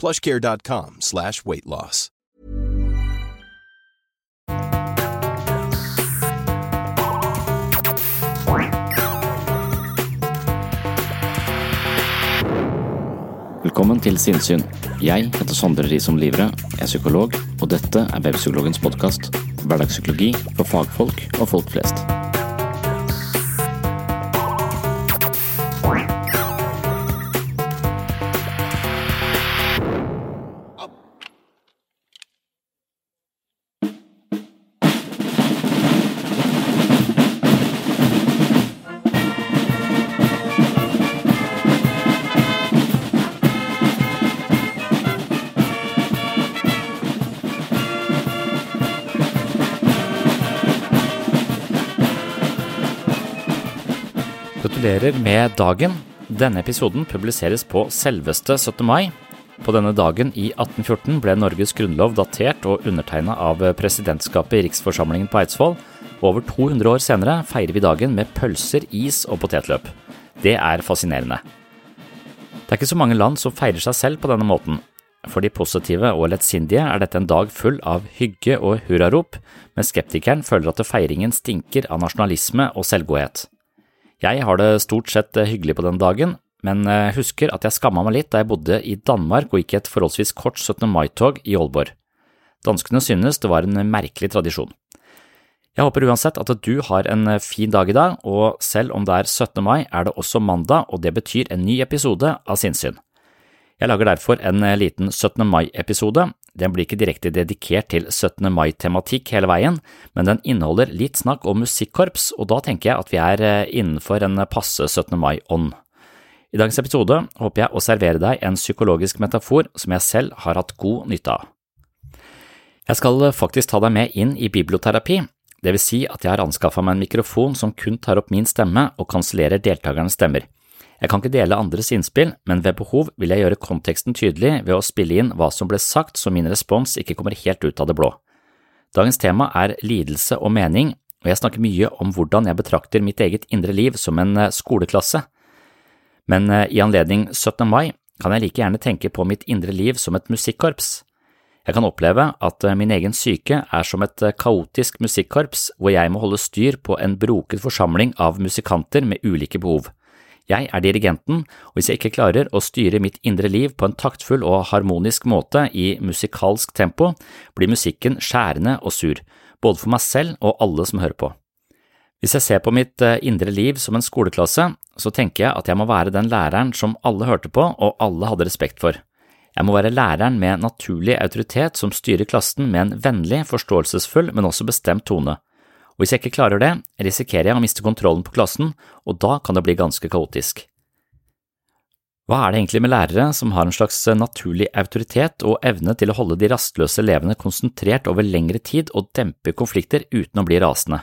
plushcare.com slash weight loss. Velkommen til Sinnsyn. Jeg heter Sondre Risom Livre, er psykolog, og dette er Webpsykologens podkast. Hverdagspsykologi for fagfolk og folk flest. Gratulerer med dagen. Denne episoden publiseres på selveste 17. mai. På denne dagen i 1814 ble Norges grunnlov datert og undertegna av presidentskapet i riksforsamlingen på Eidsvoll. Over 200 år senere feirer vi dagen med pølser, is og potetløp. Det er fascinerende. Det er ikke så mange land som feirer seg selv på denne måten. For de positive og lettsindige er dette en dag full av hygge og hurrarop, men skeptikeren føler at feiringen stinker av nasjonalisme og selvgodhet. Jeg har det stort sett hyggelig på den dagen, men husker at jeg skamma meg litt da jeg bodde i Danmark og gikk et forholdsvis kort 17. mai-tog i Aalborg. Danskene synes det var en merkelig tradisjon. Jeg håper uansett at du har en fin dag i dag, og selv om det er 17. mai, er det også mandag, og det betyr en ny episode av Sinnsyn. Jeg lager derfor en liten 17. mai-episode. Den blir ikke direkte dedikert til 17. mai-tematikk hele veien, men den inneholder litt snakk om musikkorps, og da tenker jeg at vi er innenfor en passe 17. mai-ånd. I dagens episode håper jeg å servere deg en psykologisk metafor som jeg selv har hatt god nytte av. Jeg skal faktisk ta deg med inn i biblioterapi, det vil si at jeg har anskaffa meg en mikrofon som kun tar opp min stemme og kansellerer deltakernes stemmer. Jeg kan ikke dele andres innspill, men ved behov vil jeg gjøre konteksten tydelig ved å spille inn hva som ble sagt så min respons ikke kommer helt ut av det blå. Dagens tema er lidelse og mening, og jeg snakker mye om hvordan jeg betrakter mitt eget indre liv som en skoleklasse. Men i anledning 17. mai kan jeg like gjerne tenke på mitt indre liv som et musikkorps. Jeg kan oppleve at min egen syke er som et kaotisk musikkorps hvor jeg må holde styr på en broket forsamling av musikanter med ulike behov. Jeg er dirigenten, og hvis jeg ikke klarer å styre mitt indre liv på en taktfull og harmonisk måte i musikalsk tempo, blir musikken skjærende og sur, både for meg selv og alle som hører på. Hvis jeg ser på mitt indre liv som en skoleklasse, så tenker jeg at jeg må være den læreren som alle hørte på og alle hadde respekt for. Jeg må være læreren med naturlig autoritet som styrer klassen med en vennlig, forståelsesfull, men også bestemt tone og hvis jeg ikke klarer det, risikerer jeg å miste kontrollen på klassen, og da kan det bli ganske kaotisk. Hva er det egentlig med lærere som har en slags naturlig autoritet og evne til å holde de rastløse elevene konsentrert over lengre tid og dempe konflikter uten å bli rasende?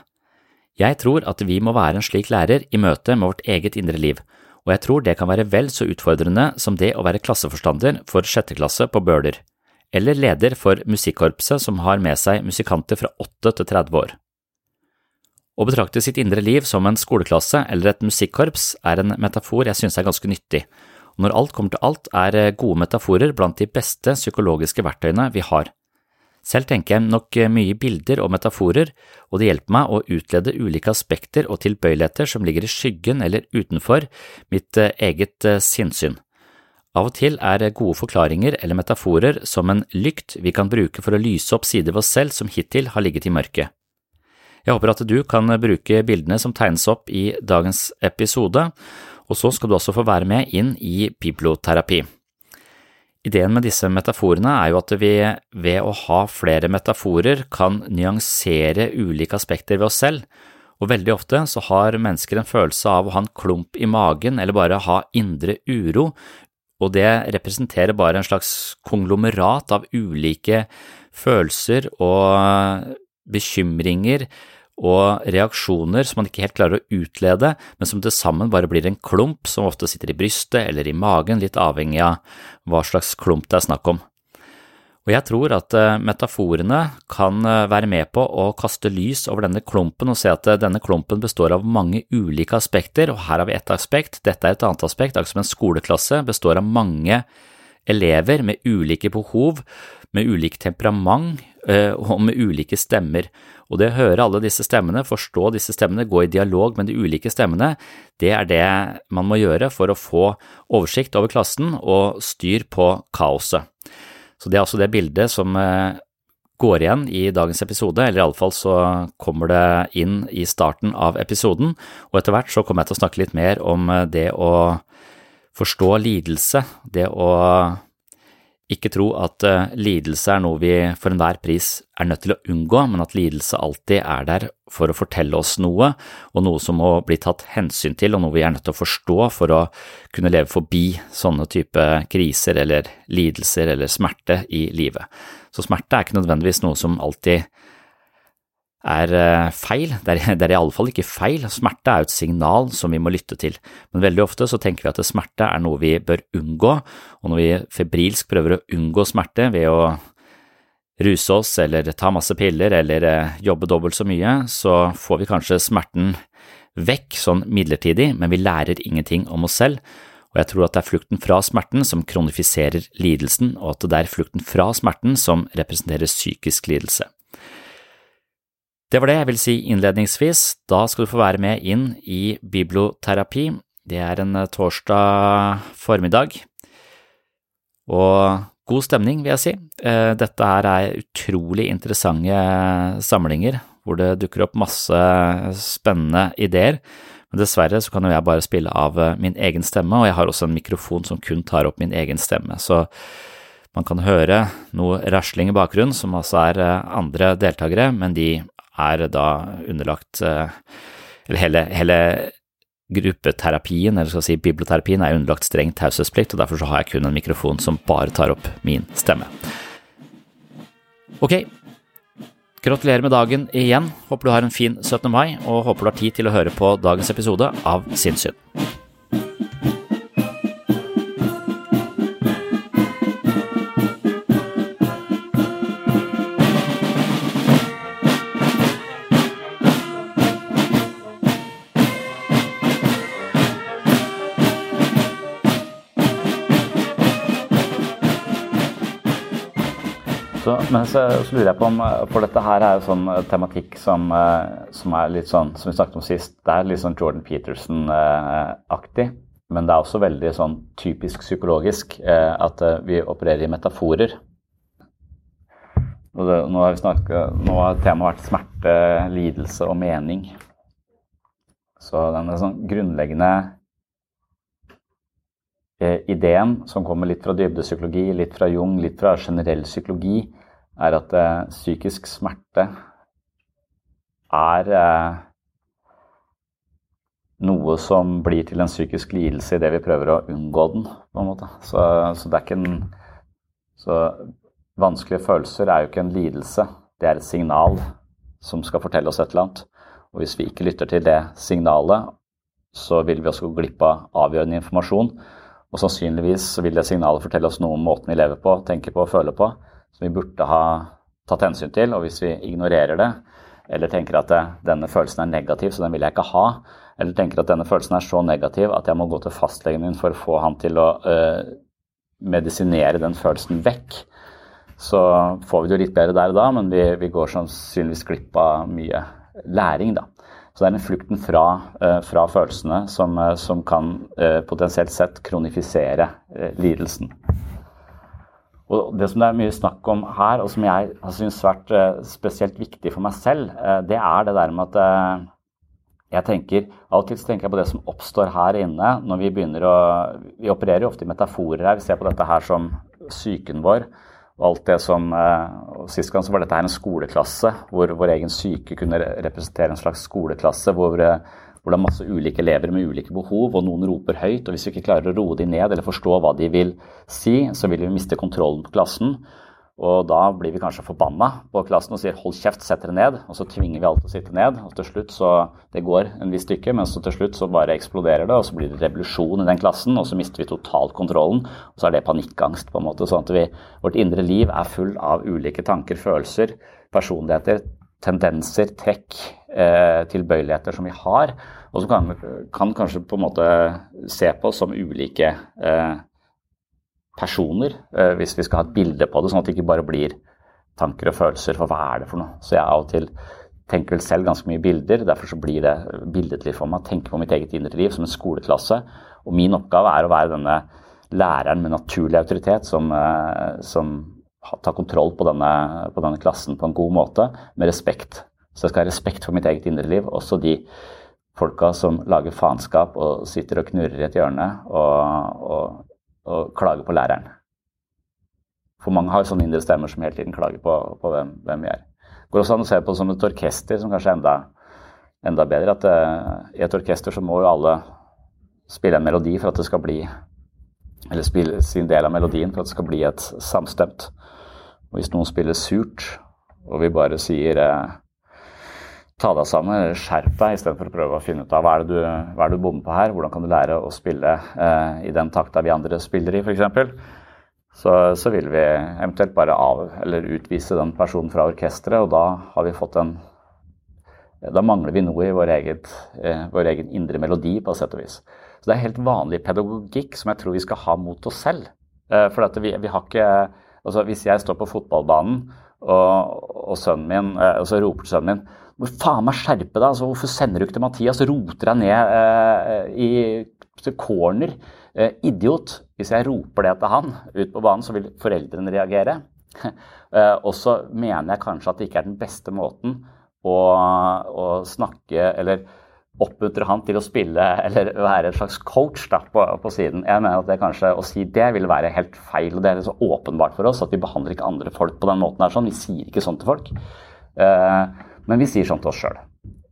Jeg tror at vi må være en slik lærer i møte med vårt eget indre liv, og jeg tror det kan være vel så utfordrende som det å være klasseforstander for sjette klasse på Bøler. eller leder for musikkorpset som har med seg musikanter fra 8 til 30 år. Å betrakte sitt indre liv som en skoleklasse eller et musikkorps er en metafor jeg synes er ganske nyttig, og når alt kommer til alt er gode metaforer blant de beste psykologiske verktøyene vi har. Selv tenker jeg nok mye bilder og metaforer, og det hjelper meg å utlede ulike aspekter og tilbøyeligheter som ligger i skyggen eller utenfor mitt eget sinnssyn. Av og til er gode forklaringer eller metaforer som en lykt vi kan bruke for å lyse opp sider ved oss selv som hittil har ligget i mørket. Jeg håper at du kan bruke bildene som tegnes opp i dagens episode, og så skal du også få være med inn i biblioterapi. Ideen med disse metaforene er jo at vi ved å ha flere metaforer kan nyansere ulike aspekter ved oss selv, og veldig ofte så har mennesker en følelse av å ha en klump i magen eller bare ha indre uro, og det representerer bare en slags konglomerat av ulike følelser og bekymringer og reaksjoner som man ikke helt klarer å utlede, men som til sammen bare blir en klump som ofte sitter i brystet eller i magen, litt avhengig av hva slags klump det er snakk om. Og jeg tror at eh, metaforene kan eh, være med på å kaste lys over denne klumpen og se at eh, denne klumpen består av mange ulike aspekter, og her har vi ett aspekt, dette er et annet aspekt, akkurat som en skoleklasse består av mange elever med ulike behov, med ulik temperament og med ulike stemmer. Og det å høre alle disse stemmene, forstå disse stemmene, gå i dialog med de ulike stemmene, det er det man må gjøre for å få oversikt over klassen og styr på kaoset. Så det er altså det bildet som eh, går igjen i dagens episode, eller iallfall så kommer det inn i starten av episoden, og etter hvert så kommer jeg til å snakke litt mer om eh, det å forstå lidelse, det å ikke tro at uh, lidelse er noe vi for enhver pris er nødt til å unngå, men at lidelse alltid er der for å fortelle oss noe, og noe som må bli tatt hensyn til, og noe vi er nødt til å forstå for å kunne leve forbi sånne type kriser eller lidelser eller smerte i livet. Så smerte er ikke nødvendigvis noe som alltid er eh, feil. Det er, det er fall ikke feil. Smerte er jo et signal som vi må lytte til, men veldig ofte så tenker vi at smerte er noe vi bør unngå, og når vi febrilsk prøver å unngå smerte ved å ruse oss eller ta masse piller eller eh, jobbe dobbelt så mye, så får vi kanskje smerten vekk sånn midlertidig, men vi lærer ingenting om oss selv. Og jeg tror at det er flukten fra smerten som kronifiserer lidelsen, og at det er flukten fra smerten som representerer psykisk lidelse. Det var det jeg vil si innledningsvis. Da skal du få være med inn i biblioterapi. Det er en eh, torsdag formiddag, og god stemning, vil jeg si. Eh, dette her er utrolig interessante samlinger hvor det dukker opp masse spennende ideer. Men dessverre så kan jo jeg bare spille av eh, min egen stemme, og jeg har også en mikrofon som kun tar opp min egen stemme. Så man kan høre noe rasling i bakgrunnen, som altså er andre deltakere, men de er da underlagt eh, Eller hele, hele gruppeterapien, eller skal si biblioterapien, er underlagt streng taushetsplikt, og derfor så har jeg kun en mikrofon som bare tar opp min stemme. Ok, gratulerer med dagen igjen. Håper du har en fin 17. mai, og håper du har tid til å høre på dagens episode av Sinnssyn. Men så, så, lurer jeg på om For dette her er jo sånn eh, tematikk som, eh, som, er litt sånn Som vi snakket om sist, det er litt sånn Jordan Peterson-aktig. Men det er også veldig sånn typisk psykologisk eh, at vi opererer i metaforer. Og det, nå, har vi snakket, nå har temaet vært smerte, lidelse og mening. Så denne sånn grunnleggende ideen som kommer litt fra dybdepsykologi, litt fra Jung, litt fra generell psykologi, er at eh, psykisk smerte er eh, noe som blir til en psykisk lidelse idet vi prøver å unngå den. på en måte. Så, så, en Så vanskelige følelser er jo ikke en lidelse, det er et signal som skal fortelle oss et eller annet. Og hvis vi ikke lytter til det signalet, så vil vi også gå glipp av avgjørende informasjon. Og sannsynligvis vil det signalet fortelle oss noe om måten vi lever på, tenker på og føler på som vi burde ha tatt hensyn til. Og hvis vi ignorerer det, eller tenker at denne følelsen er negativ, så den vil jeg ikke ha, eller tenker at denne følelsen er så negativ at jeg må gå til fastlegen min for å få han til å øh, medisinere den følelsen vekk, så får vi det jo litt bedre der og da, men vi, vi går sannsynligvis glipp av mye læring, da. Så det er den flukten fra, øh, fra følelsene som, som kan øh, potensielt sett kronifisere lidelsen. Og Det som det er mye snakk om her, og som jeg har syntes vært spesielt viktig for meg selv, det er det der med at jeg tenker, Alltid tenker jeg på det som oppstår her inne når vi begynner å Vi opererer jo ofte i metaforer her. Vi ser på dette her som psyken vår. Og alt det som, og Sist gang så var dette her en skoleklasse hvor vår egen syke kunne representere en slags skoleklasse. hvor, hvor det er masse ulike elever med ulike behov, og noen roper høyt. og Hvis vi ikke klarer å roe de ned eller forstå hva de vil si, så vil vi miste kontrollen på klassen. Og da blir vi kanskje forbanna på klassen og sier 'hold kjeft, sett dere ned'. Og så tvinger vi alle til å sitte ned. Og til slutt så Det går en viss stykke, men så til slutt så bare eksploderer det, og så blir det revolusjon i den klassen, og så mister vi totalt kontrollen. Og så er det panikkangst, på en måte. Sånn at vi, vårt indre liv er full av ulike tanker, følelser, personligheter, tendenser, trekk, eh, tilbøyeligheter som vi har, og som kan, kan, kanskje på en måte se på som ulike eh, personer, eh, hvis vi skal ha et bilde på det, sånn at det ikke bare blir tanker og følelser. For hva er det for noe? Så jeg av og til tenker vel selv ganske mye bilder. Derfor så blir det billedlig for meg Tenker på mitt eget indre liv som en skoleklasse. Og min oppgave er å være denne læreren med naturlig autoritet som, som tar kontroll på denne, på denne, klassen på en god måte, med respekt. Så jeg skal ha respekt for mitt eget indre liv. Også de folka som lager faenskap og sitter og knurrer i et hjørne og, og og klager på læreren. For mange har sånne indre stemmer som hele tiden klager på, på hvem, hvem, vi er. Det går også an å se på det som et orkester, som kanskje er enda, enda bedre. At uh, I et orkester så må jo alle spille en melodi for at det skal bli Eller spille sin del av melodien for at det skal bli et samstemt. Og hvis noen spiller surt, og vi bare sier eh, ta deg sammen, skjerp deg, istedenfor å prøve å finne ut av hva er det du, hva det du bommer på her, hvordan kan du lære å spille eh, i den takta vi andre spiller i, f.eks. Så, så vil vi eventuelt bare av, eller utvise den personen fra orkesteret, og da har vi fått en Da mangler vi noe i vår, eget, eh, vår egen indre melodi, på sett og vis. Så det er helt vanlig pedagogikk som jeg tror vi skal ha mot oss selv. Eh, for vi, vi har ikke Altså, hvis jeg står på fotballbanen, og, og sønnen min, eh, og så roper sønnen min hvor faen meg skjerpe deg. Altså, hvorfor sender du ikke til Mathias? Roter deg ned eh, i corner. Eh, idiot. Hvis jeg roper det til han ut på banen, så vil foreldrene reagere. eh, og så mener jeg kanskje at det ikke er den beste måten å, å snakke eller oppmuntre han til å spille eller være en slags coach da, på, på, siden. Jeg mener at det kanskje Å si det vil være helt feil. og Det er så åpenbart for oss at vi behandler ikke andre folk på den måten. her sånn. Vi sier ikke sånn til folk. Eh, men vi sier sånn til oss sjøl.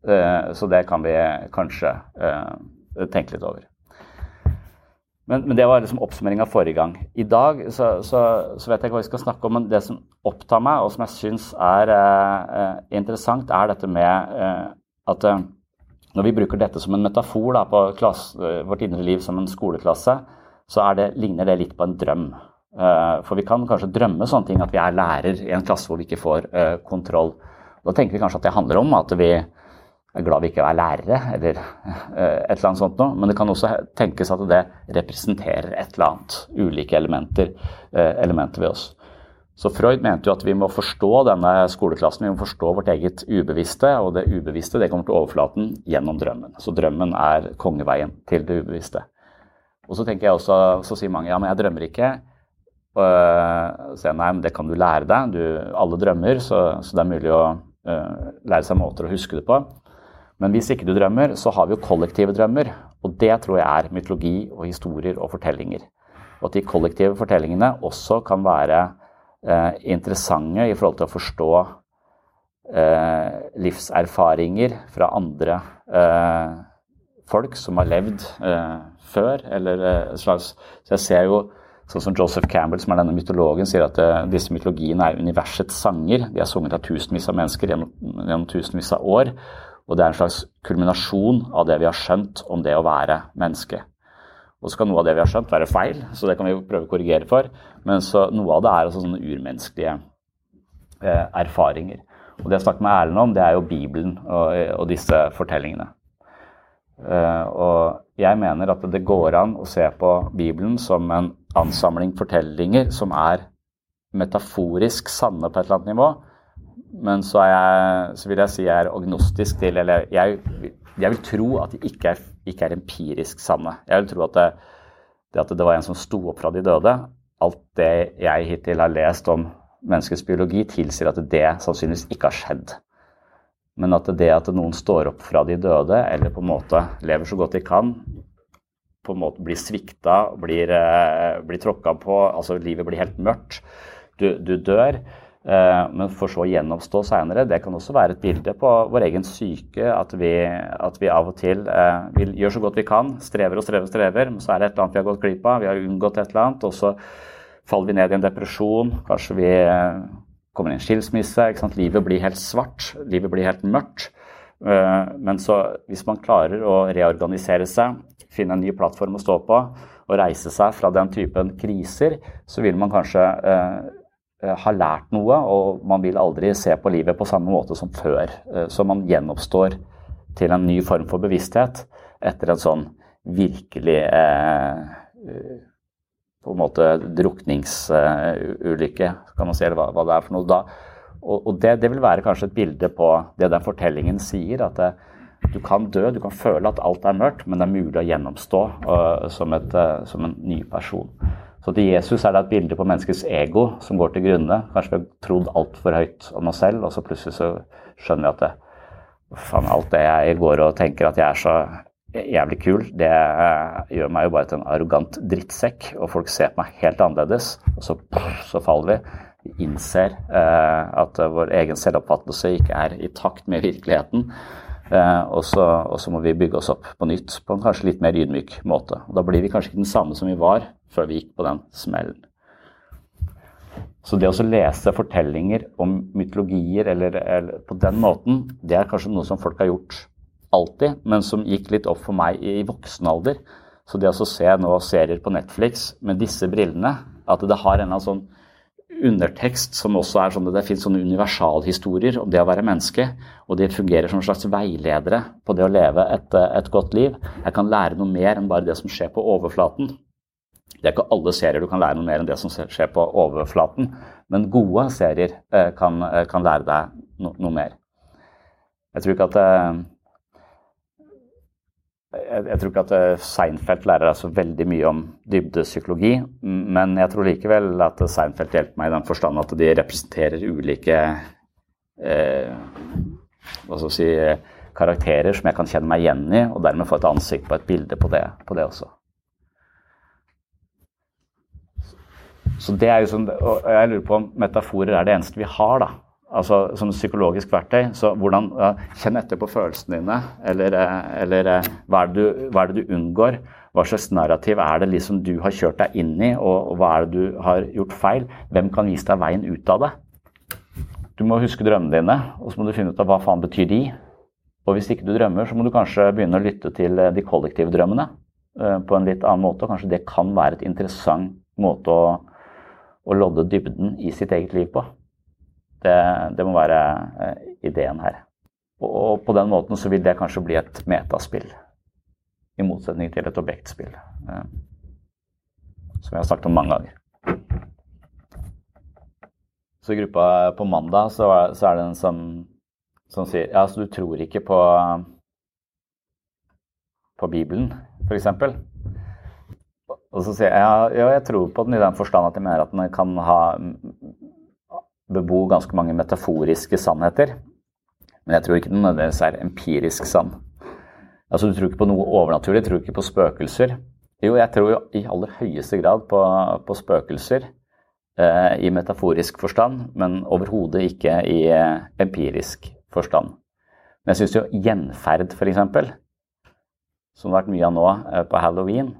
Eh, så det kan vi kanskje eh, tenke litt over. Men, men det var liksom oppsummeringa forrige gang. I dag så, så, så, vet jeg ikke hva vi skal snakke om, men det som opptar meg, og som jeg syns er eh, interessant, er dette med eh, at eh, når vi bruker dette som en metafor da, på klasse, eh, vårt indre liv som en skoleklasse, så det, ligner det litt på en drøm. for vi kan kanskje drømme sånne ting at vi er lærer i en klasse hvor vi ikke får kontroll. Da tenker vi kanskje at det handler om at vi er glad vi ikke er lærere, eller eh, et eller annet sånt noe. Men det kan også tenkes at det representerer et eller annet, ulike elementer, eh, elementer ved oss. Så Freud mente jo at vi må forstå denne skoleklassen, vi må forstå vårt eget ubevisste, og det ubevisste det kommer til overflaten gjennom drømmen. Så drømmen er kongeveien til det ubevisste. Og så tenker jeg også, så sier mange ja, men jeg drømmer ikke. Og så nei, men det kan du lære deg. Du, alle drømmer, så, så det er mulig å uh, lære seg måter å huske det på. Men hvis ikke du drømmer, så har vi jo kollektive drømmer. Og det tror jeg er mytologi og historier og fortellinger. Og at de kollektive fortellingene også kan være eh, interessante i forhold til å forstå eh, livserfaringer fra andre eh, folk som har levd eh, før. Eller eh, slags Så jeg ser jo Sånn som Joseph Campbell, som er denne mytologen, sier at uh, disse mytologiene er universets sanger. De er sunget av tusenvis av mennesker gjennom, gjennom, tusenvis av år. Og det er en slags kulminasjon av det vi har skjønt om det å være menneske. Og så kan noe av det vi har skjønt, være feil, så det kan vi prøve å korrigere for. Men så, noe av det er altså sånne urmenneskelige eh, erfaringer. Og det jeg snakker med Erlend om, det er jo Bibelen og, og disse fortellingene. Eh, og jeg mener at det går an å se på Bibelen som en ansamling fortellinger som er metaforisk sanne på et eller annet nivå. Men så, jeg, så vil jeg si jeg er agnostisk til Eller jeg, jeg vil tro at de ikke er, ikke er, empirisk sanne. Jeg vil tro at det, det, at det var en som sto opp fra de døde Alt det jeg hittil har lest om menneskets biologi, tilsier at det sannsynligvis ikke har skjedd. Men at det at noen står opp fra de døde, eller på en måte lever så godt de kan, på en måte blir svikta, blir, eh, blir tråkka på, altså livet blir helt mørkt, du, du dør, men for så å gjenoppstå seinere, det kan også være et bilde på vår egen syke. At vi, at vi av og til eh, vi gjør så godt vi kan, strever og strever og strever, men så er det et eller annet vi har gått glipp av, vi har unngått et eller annet, og så faller vi ned i en depresjon, kanskje vi kommer i en skilsmisse. Livet blir helt svart, livet blir helt mørkt. Eh, men så, hvis man klarer å reorganisere seg, finne en ny plattform å stå på og reise seg fra den typen kriser, så vil man kanskje eh, eh, ha lært noe, og man vil aldri se på livet på samme måte som før. Eh, så man gjenoppstår til en ny form for bevissthet etter en sånn virkelig eh, på en måte drukningsulykke, kan man si, eller hva, det er for noe. Da, og, det, det, vil være kanskje et bilde på det den fortellingen sier. At det, du kan dø, du kan føle at alt er mørkt, men det er mulig å gjennomstå uh, som, et, som, en ny person. Så til Jesus er det et bilde på menneskets ego som går til grunne. Kanskje vi har trodd altfor høyt om oss selv, og så plutselig så skjønner vi at det, faen, alt det jeg går og tenker at jeg er så jævlig kul. Det eh, gjør meg jo bare til en arrogant drittsekk, og folk ser på meg helt annerledes. Og så, så faller vi. Vi innser eh, at vår egen selvoppfattelse ikke er i takt med virkeligheten. Eh, og, så, må vi bygge oss opp på nytt på en kanskje litt mer ydmyk måte. Og da blir vi kanskje ikke den samme som vi var før vi gikk på den smellen. Så det å lese fortellinger om mytologier eller, eller på den måten, det er kanskje noe som folk har gjort alltid, men som gikk litt opp for meg i voksen alder. Så det å se nå serier på Netflix med disse brillene, at det har en sånn undertekst som også er sånn at det finnes sånne universalhistorier om det å være menneske, og de fungerer som en slags veiledere på det å leve et, et godt liv. Jeg kan lære noe mer enn bare det som skjer på overflaten. Det er ikke alle serier du kan lære noe mer enn det som skjer på overflaten, men gode serier eh, kan, eh, kan lære deg no, noe mer. Jeg tror ikke at eh, jeg, jeg, tror ikke at eh, Seinfeld lærer deg så veldig mye om dybdepsykologi, men jeg tror likevel at Seinfeld hjelper meg i den forstand at de representerer ulike eh, hva skal si, karakterer som jeg kan kjenne meg igjen i, og dermed få et ansikt på et bilde på det, på det også. Så det er jo sånn, og Jeg lurer på om metaforer er det eneste vi har. da altså som psykologisk verktøy. Så hvordan Kjenn etter på følelsene dine. Eller, eh, eller eh, hva, er du, hva, er det du, unngår? Hva slags narrativ er det liksom du har kjørt deg inn i, og hva er det du har gjort feil? Hvem kan vise deg veien ut av det? Du må huske drømmene dine, og så må du finne ut av hva faen betyr de. Og hvis ikke du drømmer, så må du kanskje begynne å lytte til eh, de kollektive drømmene på en litt annen måte. Og kanskje det kan være et interessant måte å, å lodde dybden i sitt eget liv på. Det, det må være eh, ideen her. Og, på den måten så vil det kanskje bli et metaspill. I motsetning til et objektspill. Eh, som jeg har snakket om mange ganger. Så i gruppa på mandag så, er det en som, som sier Ja, så du tror ikke på, på Bibelen, f.eks.? Og så sier jeg ja, jeg tror på den i den forstand at jeg mener at den kan ha bebo ganske mange metaforiske sannheter. Men jeg tror ikke den nødvendigvis er empirisk sann. Altså, Du tror ikke på noe overnaturlig, du tror ikke på spøkelser. Jo, jeg tror jo i aller høyeste grad på, på spøkelser eh, i metaforisk forstand, men overhodet ikke i eh, empirisk forstand. Men jeg syns jo gjenferd, f.eks., som det har vært mye av nå eh, på halloween,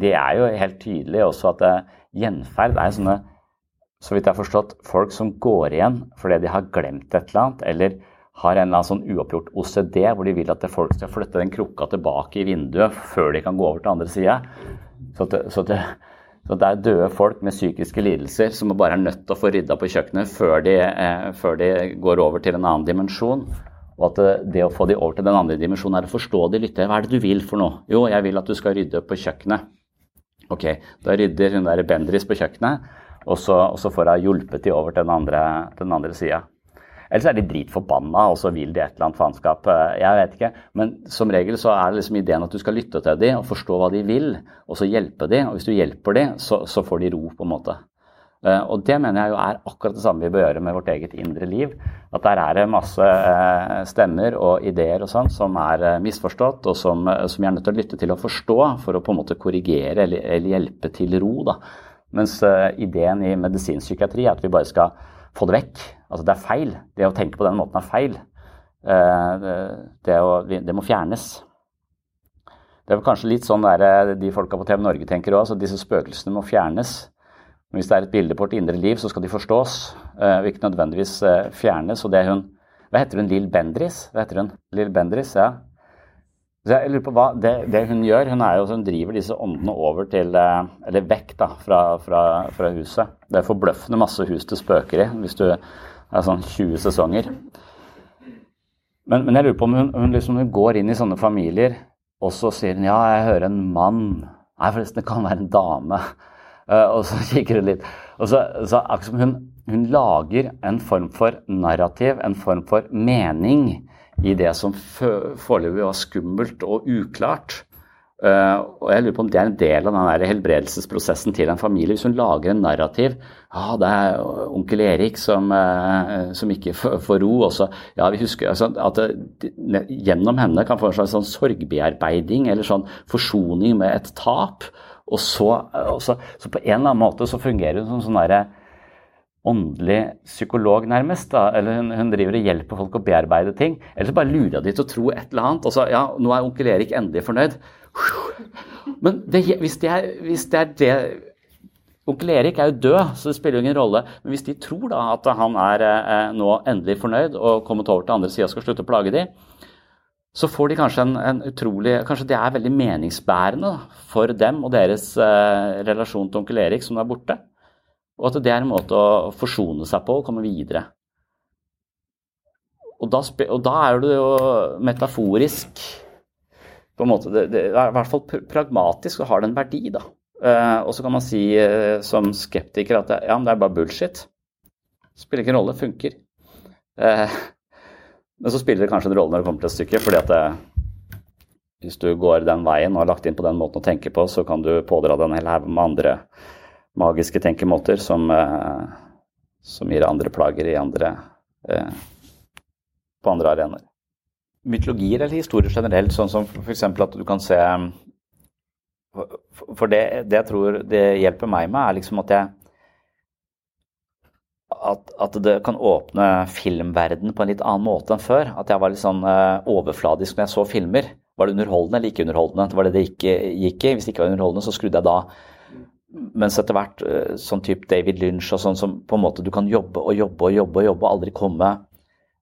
det er jo helt tydelig også at eh, gjenferd er sånne så vidt jeg har forstått, folk som går igjen fordi de har glemt et eller annet, eller har en eller annen sånn uoppgjort OCD, hvor de vil at folk skal flytte den krukka tilbake i vinduet før de kan gå over til andre sida. Så, så, så, det er døde folk med psykiske lidelser som bare er nødt til å få rydda på kjøkkenet før de, eh, før de, går over til en annen dimensjon. Og at det, det, å få de over til den andre dimensjonen er å forstå de lytter. Hva er det du vil for noe? Jo, jeg vil at du skal rydde på kjøkkenet. Ok, da rydder hun der Bendris på kjøkkenet, og så, og så får hun hjulpet de over til den andre, til andre sida. Ellers er de dritforbanna, og så vil de et eller annet faenskap. Eh, jeg vet ikke. Men som regel så er det liksom ideen at du skal lytte til dem og forstå hva de vil, og så hjelpe dem. Og hvis du hjelper dem, så, så får de ro, på en måte. Eh, og det mener jeg jo er akkurat det samme vi bør gjøre med vårt eget indre liv. At der er det masse eh, stemmer og ideer og sånn som er misforstått, og som, som vi er nødt til å lytte til og forstå for å på en måte korrigere eller, eller hjelpe til ro. da. Mens ideen i medisinpsykiatri er at vi bare skal få det vekk. Altså det er feil. Det å tenke på den måten er feil. Eh, det, å, det må fjernes. Det er kanskje litt sånn der, eh, de folka på TV Norge tenker òg. Disse spøkelsene må fjernes. Men hvis det er et bilde på vårt indre liv, så skal de forstås. Uh, ikke nødvendigvis fjernes. Og det hun Hva heter hun? Lill Bendris? Hva heter hun? Lill Bendris, ja. Jeg lurer på hva det, det, hun gjør Hun er jo, hun driver disse åndene over til Eller vekk da, fra, fra, fra huset. Det er forbløffende masse hus til spøker i. hvis du er sånn 20 sesonger. Men, men jeg lurer på om hun, hun, liksom, hun, går inn i sånne familier, og så sier hun ja, jeg hører en mann. Nei, forresten, det kan være en dame. Uh, og så kikker hun litt. Og så, så hun, hun lager en form for narrativ, en form for mening i det som foreløpig var skummelt og uklart. Uh, og jeg lurer på om det er en del av den helbredelsesprosessen til en familie. Hvis hun lager en narrativ ja, ah, det er onkel Erik som, uh, som ikke får ro. Også. Ja, vi husker altså, at det, gjennom henne kan få en slags sånn sorgbearbeiding eller sånn forsoning med et tap. Og så, og så, så på en eller annen måte så fungerer hun som sånn derre åndelig psykolog, nærmest. da, eller hun, hun, driver og hjelper folk å bearbeide ting. Eller så bare lurer de til å tro et eller annet. og så, ja, Nå er onkel Erik endelig fornøyd. Men det, hvis, det er, hvis, det er, det Onkel Erik er jo død, så det spiller jo ingen rolle. Men hvis de tror da at han er eh, nå endelig fornøyd og kommet over til andre sida og skal slutte å plage dem, så får de kanskje en, en, utrolig Kanskje det er veldig meningsbærende da, for dem og deres eh, relasjon til onkel Erik som er borte. Og at det er en måte å forsone seg på og komme videre. Og da, og da er det jo metaforisk på en måte, det, det, er i hvert fall pragmatisk og har det en verdi. da. Uh, og så kan man si uh, som skeptiker at det, ja, men det er bare bullshit. Spiller ikke en rolle, funker. Uh, men så spiller det kanskje en rolle når det kommer til et stykke, fordi at det, hvis du går den veien og har lagt inn på den måten å tenke på, så kan du pådra deg en hel haug med andre magiske tenkemåter som, som gir andre plager i andre, på andre arenaer mytologier eller historier generelt, sånn som f.eks. at du kan se For det, det, jeg tror det hjelper meg med, er liksom at jeg at, at, det kan åpne filmverden på en litt annen måte enn før. At jeg var litt sånn overfladisk når jeg så filmer. Var det underholdende eller ikke underholdende? Det var det det ikke gikk i. Hvis det ikke var underholdende, så skrudde jeg da. Mens etter hvert uh, sånn type David Lynch og sånn som på en måte du kan jobbe og jobbe og jobbe og jobbe og aldri komme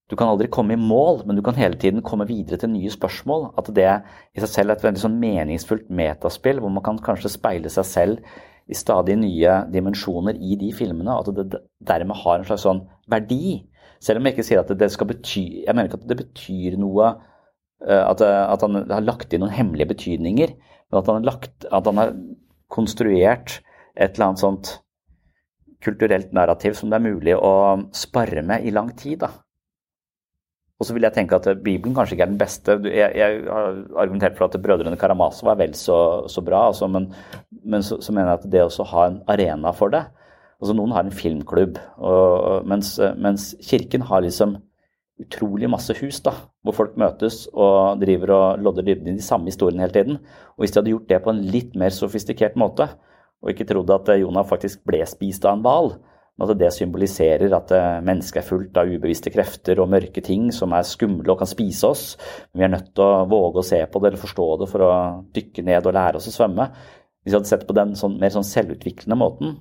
du kan aldri komme i mål, men du kan hele tiden komme videre til nye spørsmål. At det i seg selv er et veldig sånn meningsfullt metaspill, hvor man kan kanskje speile seg selv i stadig nye dimensjoner i de filmene. At det dermed har en slags sånn verdi. Selv om jeg ikke sier at det skal bety Jeg mener ikke at det betyr noe eh, at, at han har lagt inn noen hemmelige betydninger, men at han har, lagt, at han har konstruert et eller annet sånt kulturelt narrativ som det er mulig å spare med i lang tid. da. Og så vil jeg tenke at Bibelen kanskje ikke er den beste. Jeg, jeg har argumentert for at Brødrene Karamazov er vel så, så bra, altså, men, men så, så, mener jeg at det også ha en arena for det altså Noen har en filmklubb, og, mens, mens, Kirken har liksom utrolig masse hus da, hvor folk møtes og driver og lodder dybden i de samme historiene hele tiden. Og Hvis de hadde gjort det på en litt mer sofistikert måte, og ikke trodd at Jonah faktisk ble spist av en hval, at det symboliserer at eh, mennesket er fullt av ubevisste krefter og mørke ting som er skumle og kan spise oss. Men vi er nødt til å våge å se på det eller forstå det for å dykke ned og lære oss å svømme. Hvis vi hadde sett på den sånn, mer sånn selvutviklende måten,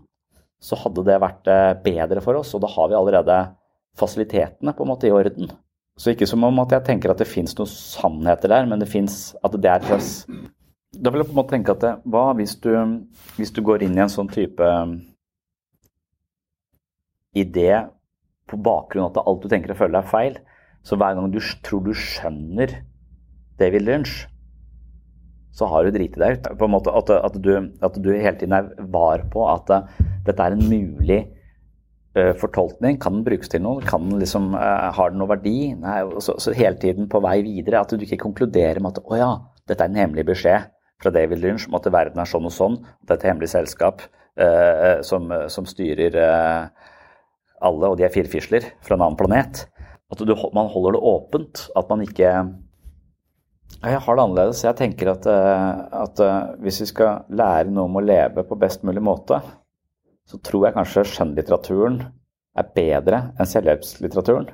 så hadde det vært eh, bedre for oss. Og da har vi allerede fasilitetene på en måte i orden. så ikke som om at jeg tenker at det fins noen sannheter der, men det fins at det er slags Da vil jeg på en måte tenke at det, hva hvis du, hvis du går inn i en sånn type um, idé på bakgrunn av at alt du tenker og føler er feil, så hver gang du tror du skjønner David Lynch, så har du driti deg ut. På en måte at, at, du, at du hele tiden er var på at uh, dette er en mulig fortolkning. Kan den brukes til noe? Kan den liksom, uh, Har den noe verdi? Nei, så, så, hele tiden på vei videre. At du ikke konkluderer med at å ja, dette er en hemmelig beskjed fra David Lynch om at verden er sånn og sånn. At det er et hemmelig selskap som, som, styrer alle, og de er firfisler fra en annen planet. At du, man holder det åpent. At man ikke jeg har det annerledes. Jeg tenker at, eh, at, eh, hvis vi skal lære noe om å leve på best mulig måte, så tror jeg kanskje skjønnlitteraturen er bedre enn selvhjelpslitteraturen.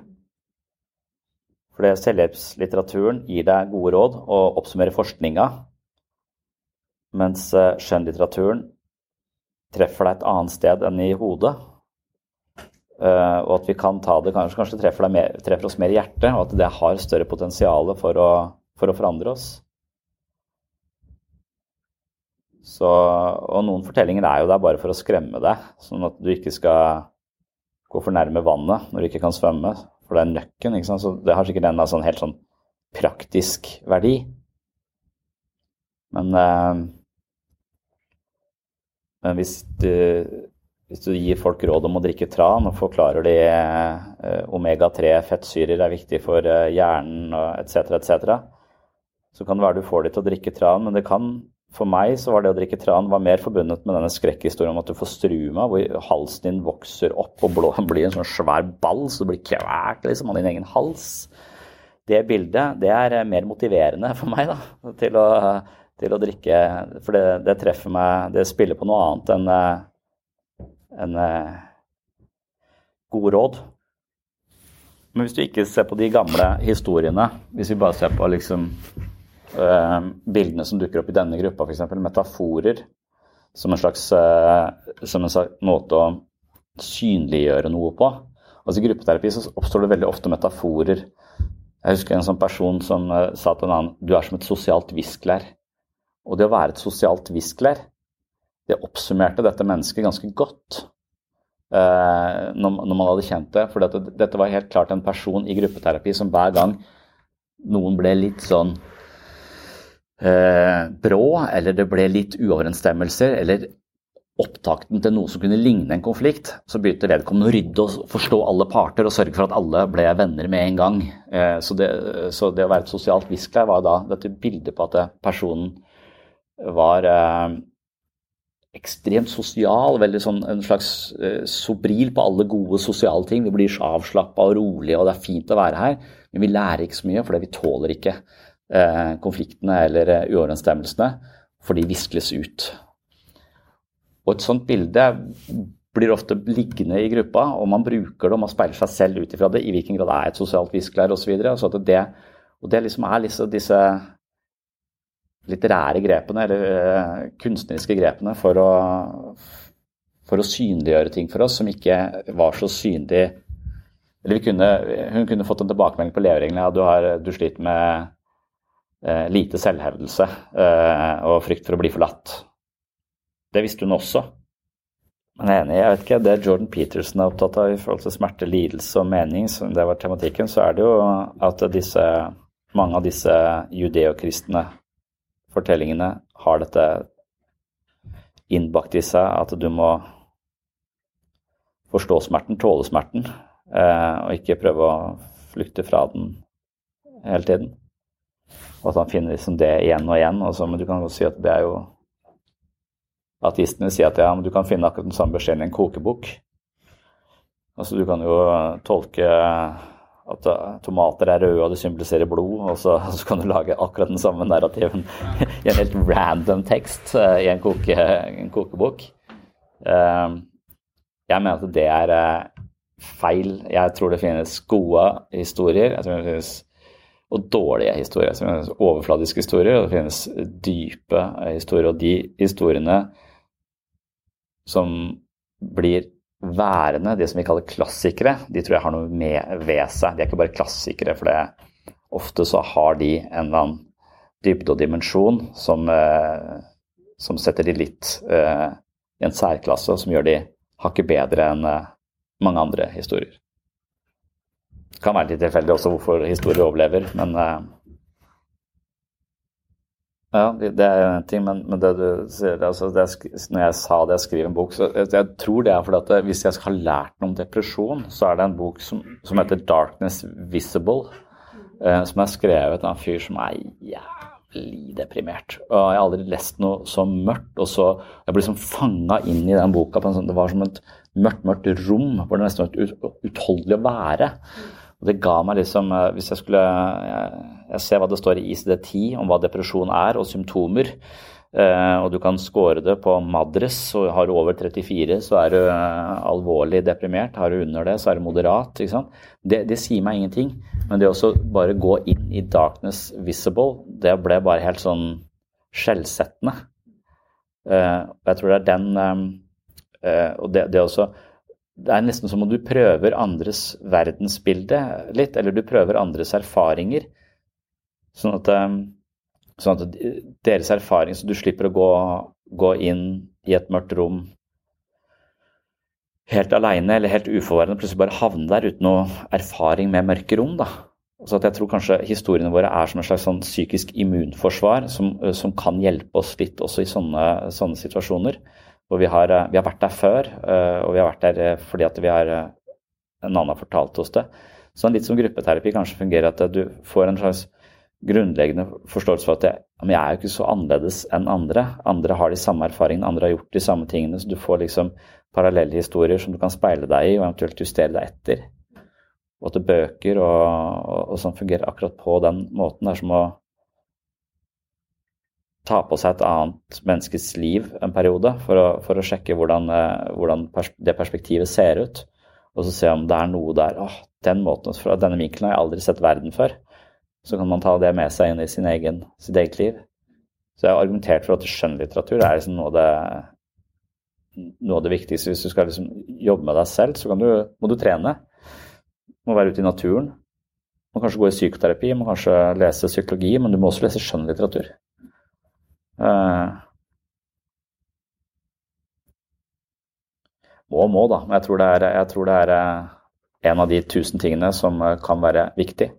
Fordi selvhjelpslitteraturen gir deg gode råd og oppsummerer forskninga, mens eh, skjønnlitteraturen treffer deg et annet sted enn i hodet. og at vi kan ta det Kanskje, kanskje treffer, mer, treffer oss mer i hjertet, og at det har større potensial for for å forandre oss. Så, og noen fortellinger er jo der bare for å skremme deg, sånn at du ikke skal gå for nærme vannet når du ikke kan svømme. For det er nøkken. ikke sant? Så det har sikkert en sånn helt sånn praktisk verdi. Men, eh, men hvis, du, hvis, du, gir folk råd om å drikke tran og forklarer de eh, omega-3 fettsyrer er viktig for eh, hjernen etc., etc., så kan det være du får de til å drikke tran, men det kan for meg så var det å drikke tran var mer forbundet med denne skrekkhistorien om at du får struma, hvor halsen din vokser opp og blå, blir en sånn svær ball, så du blir kvært liksom, av din egen hals. Det bildet det er mer motiverende for meg da, til å, til å drikke. For det, det, treffer meg Det spiller på noe annet enn en, en, gode råd. Men hvis du ikke ser på de gamle historiene, hvis vi bare ser på liksom Eh, bildene som dukker opp i denne gruppa, f.eks. metaforer som en, slags, eh, som en måte å synliggjøre noe på. Altså I gruppeterapi så oppstår det veldig ofte metaforer. Jeg husker en sånn person som uh, sa til en annen du er som et sosialt visklær. Og det å være et sosialt visklær, det oppsummerte dette mennesket ganske godt når, man hadde kjent det. For dette, dette var helt klart en person i gruppeterapi som hver gang noen ble litt sånn eh, brå, eller det ble litt uoverensstemmelser, eller opptakten til noe som kunne ligne en konflikt, så begynte vedkommende å rydde og forstå alle parter og sørge for at alle ble venner med en gang. Eh, så, det, så, det, å være et sosialt viskelær var da dette bildet på at personen var eh, ekstremt sosial, veldig sånn en slags eh, sobril på alle gode sosiale ting. Vi blir avslappa og rolige, og det er fint å være her, men vi lærer ikke så mye, for vi tåler ikke konfliktene eller eh, uoverensstemmelsene, for de viskles ut. Og et sånt bilde blir ofte liggende i gruppa, og man bruker det og man speiler seg selv ut ifra det. I hvilken grad det er et sosialt viskelær osv. Og det, og det liksom er liksom disse litterære grepene, eller uh, kunstneriske grepene, for å, for å synliggjøre ting for oss som ikke var så synlig Eller kunne, hun kunne fått en tilbakemelding på levereglene. Ja, du, har, du sliter med eh, lite selvhevdelse eh, og frykt for å bli forlatt. Det visste hun også. Men jeg er enig, jeg vet ikke, det Jordan Peterson er opptatt av i forhold til smerte, lidelse og mening, som det var tematikken, så er det jo at disse, mange av disse judeokristne fortellingene har dette innbakt i seg, at du må forstå smerten, tåle smerten, eh, og ikke prøve å flykte fra den hele tiden. Og at han finner liksom det igjen og igjen. Og men du kan godt si at det er jo Ateistene sier at ja, men du kan finne akkurat den samme beskjeden i en kokebok. Altså Du kan jo tolke at tomater er røde og det symboliserer blod, og så, så, kan du lage akkurat den samme narrativen i en helt random tekst uh, i en, koke, en kokebok. Uh, jeg mener at det er uh, feil. Jeg tror det finnes gode historier. Jeg tror det finnes og dårlige historier. Det finnes overfladiske historier, og det finnes dype historier. Og de historiene som blir værende, de som vi kaller klassikere, de tror jeg har noe med ved seg. De er ikke bare klassikere, for det, ofte så har de en eller annen dybde og dimensjon som, eh, som setter de litt eh, i en særklasse, og som gjør de hakket bedre enn eh, mange andre historier. Kan være litt tilfeldig også hvorfor historier overlever, men eh, ja, det er en ting, men, men det du sier altså det, Når jeg sa det jeg skriver en bok, så jeg, jeg tror det er fordi at hvis jeg skal ha lært noe om depresjon, så er det en bok som, som heter 'Darkness Visible', eh, som er skrevet av en fyr som er jævlig deprimert. Og jeg har aldri lest noe så mørkt. og så, Jeg ble liksom fanga inn i den boka. på en sånn, Det var som et mørkt, mørkt rom hvor det nesten var ut, utholdelig å være. Og det ga meg liksom eh, Hvis jeg skulle jeg, jeg ser hva det står i ICD-10 om hva depresjon er, og symptomer. Eh, og du kan score det på Madres, og har du over 34, så er du eh, alvorlig deprimert. Har du under det, så er du moderat. ikke sant? Det, det sier meg ingenting. Men det å bare gå inn i darkness visible, det ble bare helt sånn skjellsettende. Og jeg tror det er den Og det, det også det er nesten som om du prøver andres verdensbilde litt, eller du prøver andres erfaringer. Sånn at, eh, sånn at deres erfaring, så du slipper å gå, gå, inn i et mørkt rom helt aleine eller helt uforvarende, plutselig bare havne der uten noe erfaring med mørke rom. da. Så jeg tror kanskje historiene våre er som et slags sånn psykisk immunforsvar som, som, kan hjelpe oss litt også i sånne, sånne situasjoner. Og vi har, eh, vi har, vært der før, eh, og vi har vært der eh, fordi at vi har en annen har fortalt oss det. Så litt som gruppeterapi kanskje fungerer at du får en slags grunnleggende forståelse for at jeg, jeg er jo ikke så annerledes enn andre. Andre har de samme erfaringene, andre har gjort de samme tingene. Så du får liksom parallelle historier som du kan speile deg i, og eventuelt justere deg etter. Og at bøker og, og, og sånn fungerer akkurat på den måten. Det er som å ta på seg et annet menneskes liv en periode for å, for å sjekke hvordan, eh, hvordan pers det perspektivet ser ut. Og så se om det er noe der åh, den måten, Fra denne vinkelen har jeg aldri sett verden før. Så kan man ta det med seg inn i sin egen, sitt eget liv. Så jeg har argumentert for at skjønnlitteratur er liksom noe, av det, noe av det viktigste. Hvis du skal liksom jobbe med deg selv, så du, må du trene. Må være ute i naturen. Må kanskje gå i psykoterapi, må kanskje lese psykologi, men du må også lese skjønnlitteratur. Uh, må må, da. Men jeg tror det er, jeg tror det er uh, en av de tusen tingene som uh, kan være viktig.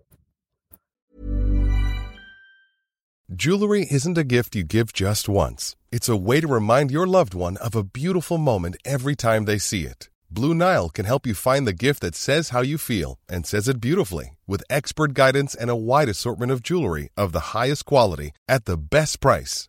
Jewelry isn't a gift you give just once. It's a way to remind your loved one of a beautiful moment every time they see it. Blue Nile can help you find the gift that says how you feel and says it beautifully with expert guidance and a wide assortment of jewelry of the highest quality at the best price.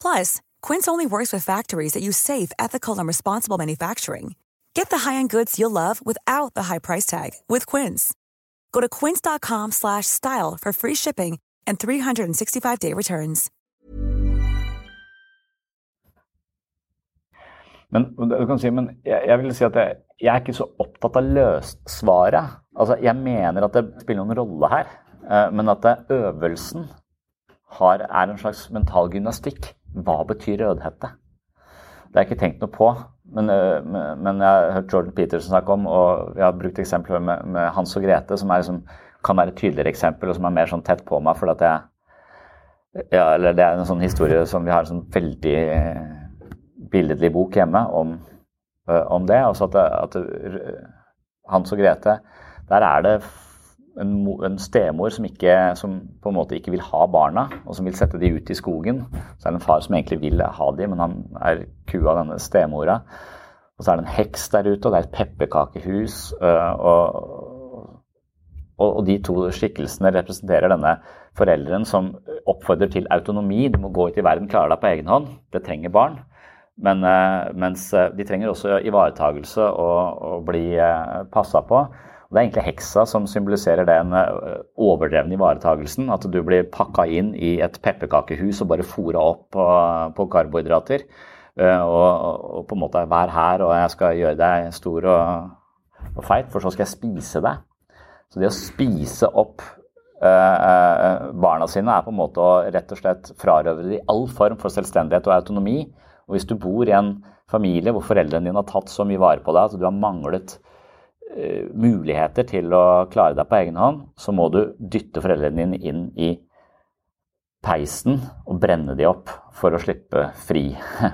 Plus, Quince only works with factories that use safe, ethical, and responsible manufacturing. Get the high-end goods you'll love without the high price tag with Quince. Go to quince.com/style for free shipping and 365-day returns. Men du kan si, men jeg, jeg vil si at jeg, jeg, er ikke så opptatt av løssvaret. Altså, jeg mener at det spiller noen rolle her, eh, men at øvelsen har, er en slags mental gymnastikk. Hva betyr rødhette? Det har jeg ikke tenkt noe på. Men, men jeg har hørt Jordan Peterson snakke om, og vi har brukt eksempler med, med Hans og Grete, som liksom, kan være et tydeligere eksempel, og som er mer sånn tett på meg. for at jeg ja, eller Det er en sånn historie som vi har en sånn veldig billedlig bok hjemme om om det. Altså at, at Hans og Grete, der er det en, en, stemor som, ikke, som på en måte ikke vil ha barna, og som vil sette de ut i skogen. Så er det en far som egentlig vil ha de, men han er kua denne stemora. Og så er det en heks der ute, og det er et pepperkakehus. og og, de to skikkelsene representerer denne forelderen som oppfordrer til autonomi. Du må gå ut i verden, klare deg på egen hånd. Det trenger barn. Men, eh, mens eh, de trenger også ivaretagelse og, og bli passa på. Og det er egentlig heksa som symboliserer den overdrevne ivaretagelsen. At du blir pakka inn i et pepperkakehus og bare fora opp på, på karbohydrater. Og, og, på en måte vær her, og jeg skal gjøre deg stor og, og feit, for så skal jeg spise deg. Så det å spise opp uh, barna sine er på en måte å rett og slett frarøve dem all form for selvstendighet og autonomi. Og hvis du bor i en familie hvor foreldrene dine har tatt så mye vare på deg at du har manglet muligheter til å klare deg på egen hånd, så må du dytte foreldrene dine inn i peisen og brenne de opp for å slippe fri.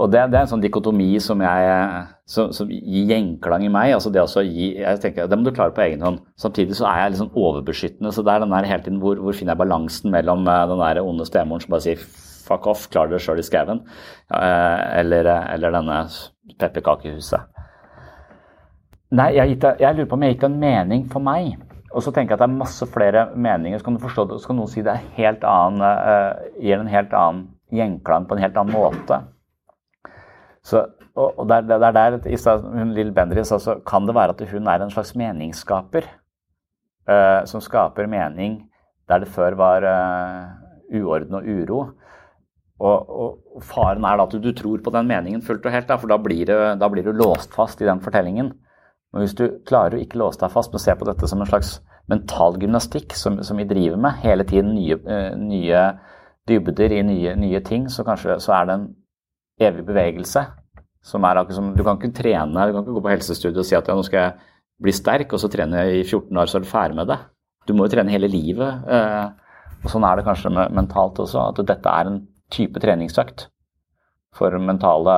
og det, det, er en sånn dikotomi som, jeg, som, som gir gjenklang i meg. altså Det også gi, jeg tenker, det må du klare på egen hånd. Samtidig så er jeg litt sånn overbeskyttende. så det er den der hele tiden hvor, hvor finner jeg balansen mellom eh, den der onde stemoren som bare sier fuck off, klar dere sjøl i skauen, eh, eller, eller, denne pepperkakehuset. Nei, jeg, jeg, lurer på om jeg gikk en mening for meg. Og så tenker jeg at det er masse flere meninger. Så kan du forstå det, så kan noen si det er helt annen, uh, gir en helt annen gjenklang på en helt annen måte. Så, og, og der, der, der, i stedet, hun Lill Bendriss, altså, kan det være at hun er en slags meningsskaper. Uh, som skaper mening der det før var uh, uorden og uro. Og, og, faren er da at du, du, tror på den meningen fullt og helt, da, for da blir, du, da blir, du låst fast i den fortellingen. Men hvis du klarer å ikke låse deg fast, men se på dette som en slags mental gymnastikk som, som vi driver med, hele tiden nye, uh, nye dybder i nye, nye ting, så kanskje så er det en evig bevegelse. Som er akkurat som, Du kan ikke trene, du kan ikke gå på helsestudiet og si at ja, nå skal jeg bli sterk, og så trene i 14 år, så er du ferdig med det. Du må jo trene hele livet. Eh, og Sånn er det kanskje mentalt også, at dette er en type treningsøkt for mentale,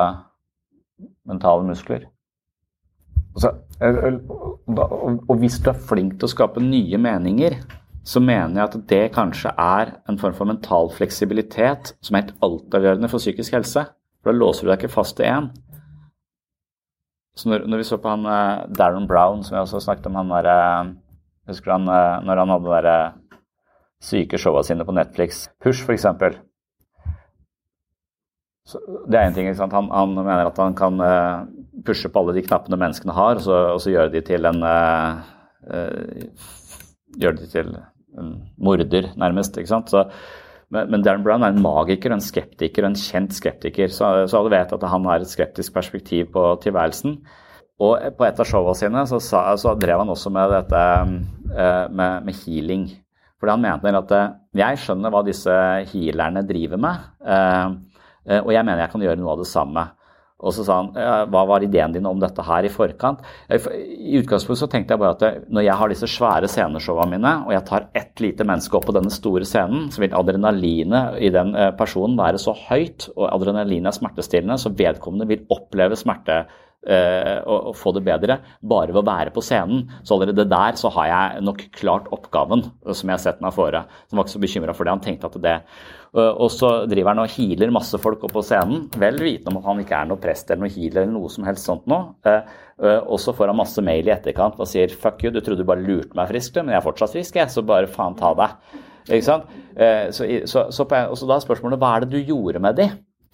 mentale muskler. Og Så, og hvis du er flink til å skape nye meninger, så mener jeg at det kanskje er en form for mental fleksibilitet som er helt altavgjørende for psykisk helse. For da låser du deg ikke fast til én. Så når, når, vi så på han uh, Darren Brown, som jeg også snakket om, han der uh, Husker du han uh, når han hadde de syke showa sine på Netflix? Push, f.eks. Det er en ting. ikke? Han, han, mener at han kan pushe på alle de knappene menneskene har, og så, og så gjøre de til en Gjøre de til en morder, nærmest. ikke sant? Så men, men, Darren Brown er en magiker, en skeptiker, en kjent skeptiker. Så, så alle vet at han har et skeptisk perspektiv på tilværelsen. Og på et av showene sine så, så drev han også med dette eh, med, med, healing. Fordi han mente at eh, jeg skjønner hva disse healerne driver med, eh, og jeg mener jeg kan gjøre noe av det samme. Og så sa han hva var ideen din om dette her i forkant? I utgangspunktet så tenkte jeg bare at når jeg har disse svære sceneshowene mine, og jeg tar ett lite menneske opp på denne store scenen, så vil adrenalinet i den eh, personen være så høyt, og adrenalinet er smertestillende, så vedkommende vil oppleve smerte og, få det bedre bare ved å være på scenen. Så allerede der så har jeg nok klart oppgaven som jeg har sett meg fore. Han var ikke så bekymra for det. Han tenkte at det Eh, og så driver han og healer masse folk opp på scenen, vel vitende om at han ikke er noe prest eller noe healer eller noe som helst sånt noe. Eh, eh, og så får han masse mail i etterkant og sier 'fuck you, du trodde du bare lurte meg frisk, men jeg er fortsatt frisk, jeg, så bare faen ta deg'. Ikke sant? Så, så, så, på, så da er spørsmålet hva er det du gjorde med de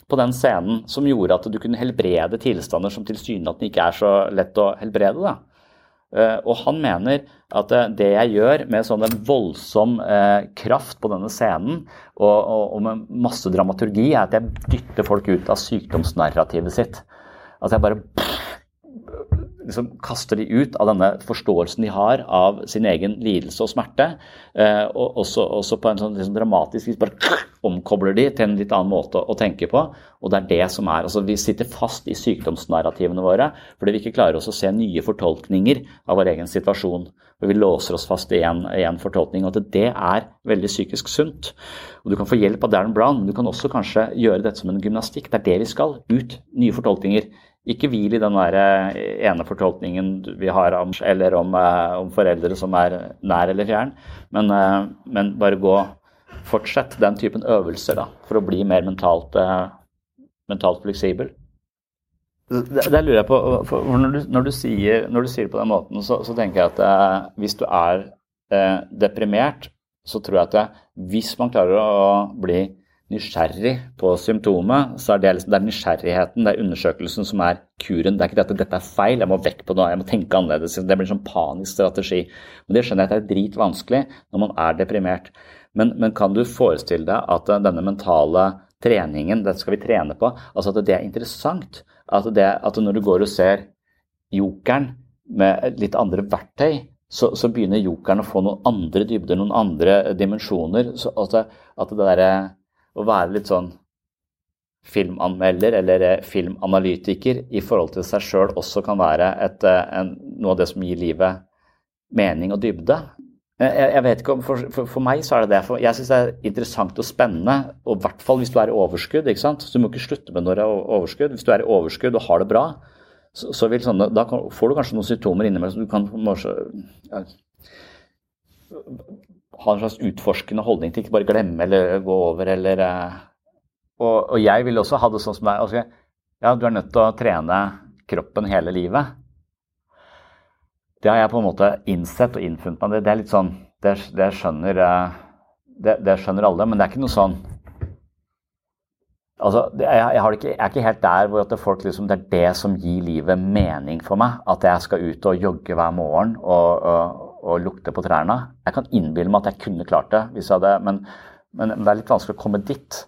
på den scenen som gjorde at du kunne helbrede tilstander som tilsynelatende ikke er så lett å helbrede? da? Eh, og han mener at eh, det jeg gjør med sånn en voldsom eh, kraft på denne scenen, og, og, og, med masse dramaturgi, er at jeg dytter folk ut av sykdomsnarrativet sitt. At jeg bare liksom kaster de ut av denne forståelsen de har av sin egen lidelse og smerte. Eh, og også, også, på en sånn liksom dramatisk vis bare omkobler de til en litt annen måte å, tenke på. Og det er det som er, altså Vi sitter fast i sykdomsnarrativene våre fordi vi ikke klarer oss å se nye fortolkninger av vår egen situasjon. Og vi låser oss fast i en fortolkning. Og at det er veldig psykisk sunt. Og Du kan få hjelp av Darren Brown, men du kan også kanskje gjøre dette som en gymnastikk. Det er det vi skal. Ut nye fortolkninger ikke hvil i den der eh, ene fortolkningen vi har om, eller om, eh, om foreldre som er nær eller fjern, men, eh, men, bare gå Fortsett den typen øvelser da, for å bli mer mentalt, mentalt fleksibel. Det, det, lurer jeg på, når du, når, du sier, når du, sier, det på den måten, så, så tenker jeg at hvis du er eh, deprimert, så tror jeg at det, hvis man klarer å bli nysgjerrig på symptomet, så er det, liksom, det er nysgjerrigheten, det er undersøkelsen som er kuren. Det er ikke at dette er feil, jeg må vekk på noe, jeg må tenke annerledes. Det blir en sånn panisk strategi. Men det skjønner jeg at det er dritvanskelig når man er deprimert. Men, men, kan du forestille deg at denne mentale treningen, dette skal vi trene på, altså at det er interessant? At, det, at når du går og ser jokeren med litt andre verktøy, så, så, begynner jokeren å få noen andre dybder, noen andre dimensjoner. Så at, at det derre å være litt sånn filmanmelder eller eh, filmanalytiker i forhold til seg sjøl også kan være et, eh, en, noe av det som gir livet mening og dybde. Jeg, jeg vet ikke om, for, for, for, meg så er det det. For jeg syns det er interessant og spennende, og i hvert fall hvis du er i overskudd. ikke sant? Så du må ikke slutte med når du er overskudd. Hvis du er i overskudd og har det bra, så, så sånne, da får du kanskje noen symptomer innimellom. som du kan kanskje ja, ha en slags utforskende holdning til ikke bare glemme eller gå over eller eh, og, og, jeg vil også ha det sånn som deg. Altså, ja, du er nødt til å trene kroppen hele livet. Det har jeg på en måte innsett og innfunnet meg. Det, det er litt sånn det, det, skjønner, eh, det, det, skjønner alle, men det er ikke noe sånn Altså, jeg, jeg, ikke, jeg, er ikke helt der hvor at folk liksom, det er det som gir livet mening for meg. At jeg skal ut og jogge hver morgen og, og lukte på trærne. Jeg kan innbille meg at jeg kunne klart det, hvis jeg hadde, men, men, det er litt vanskelig å komme dit.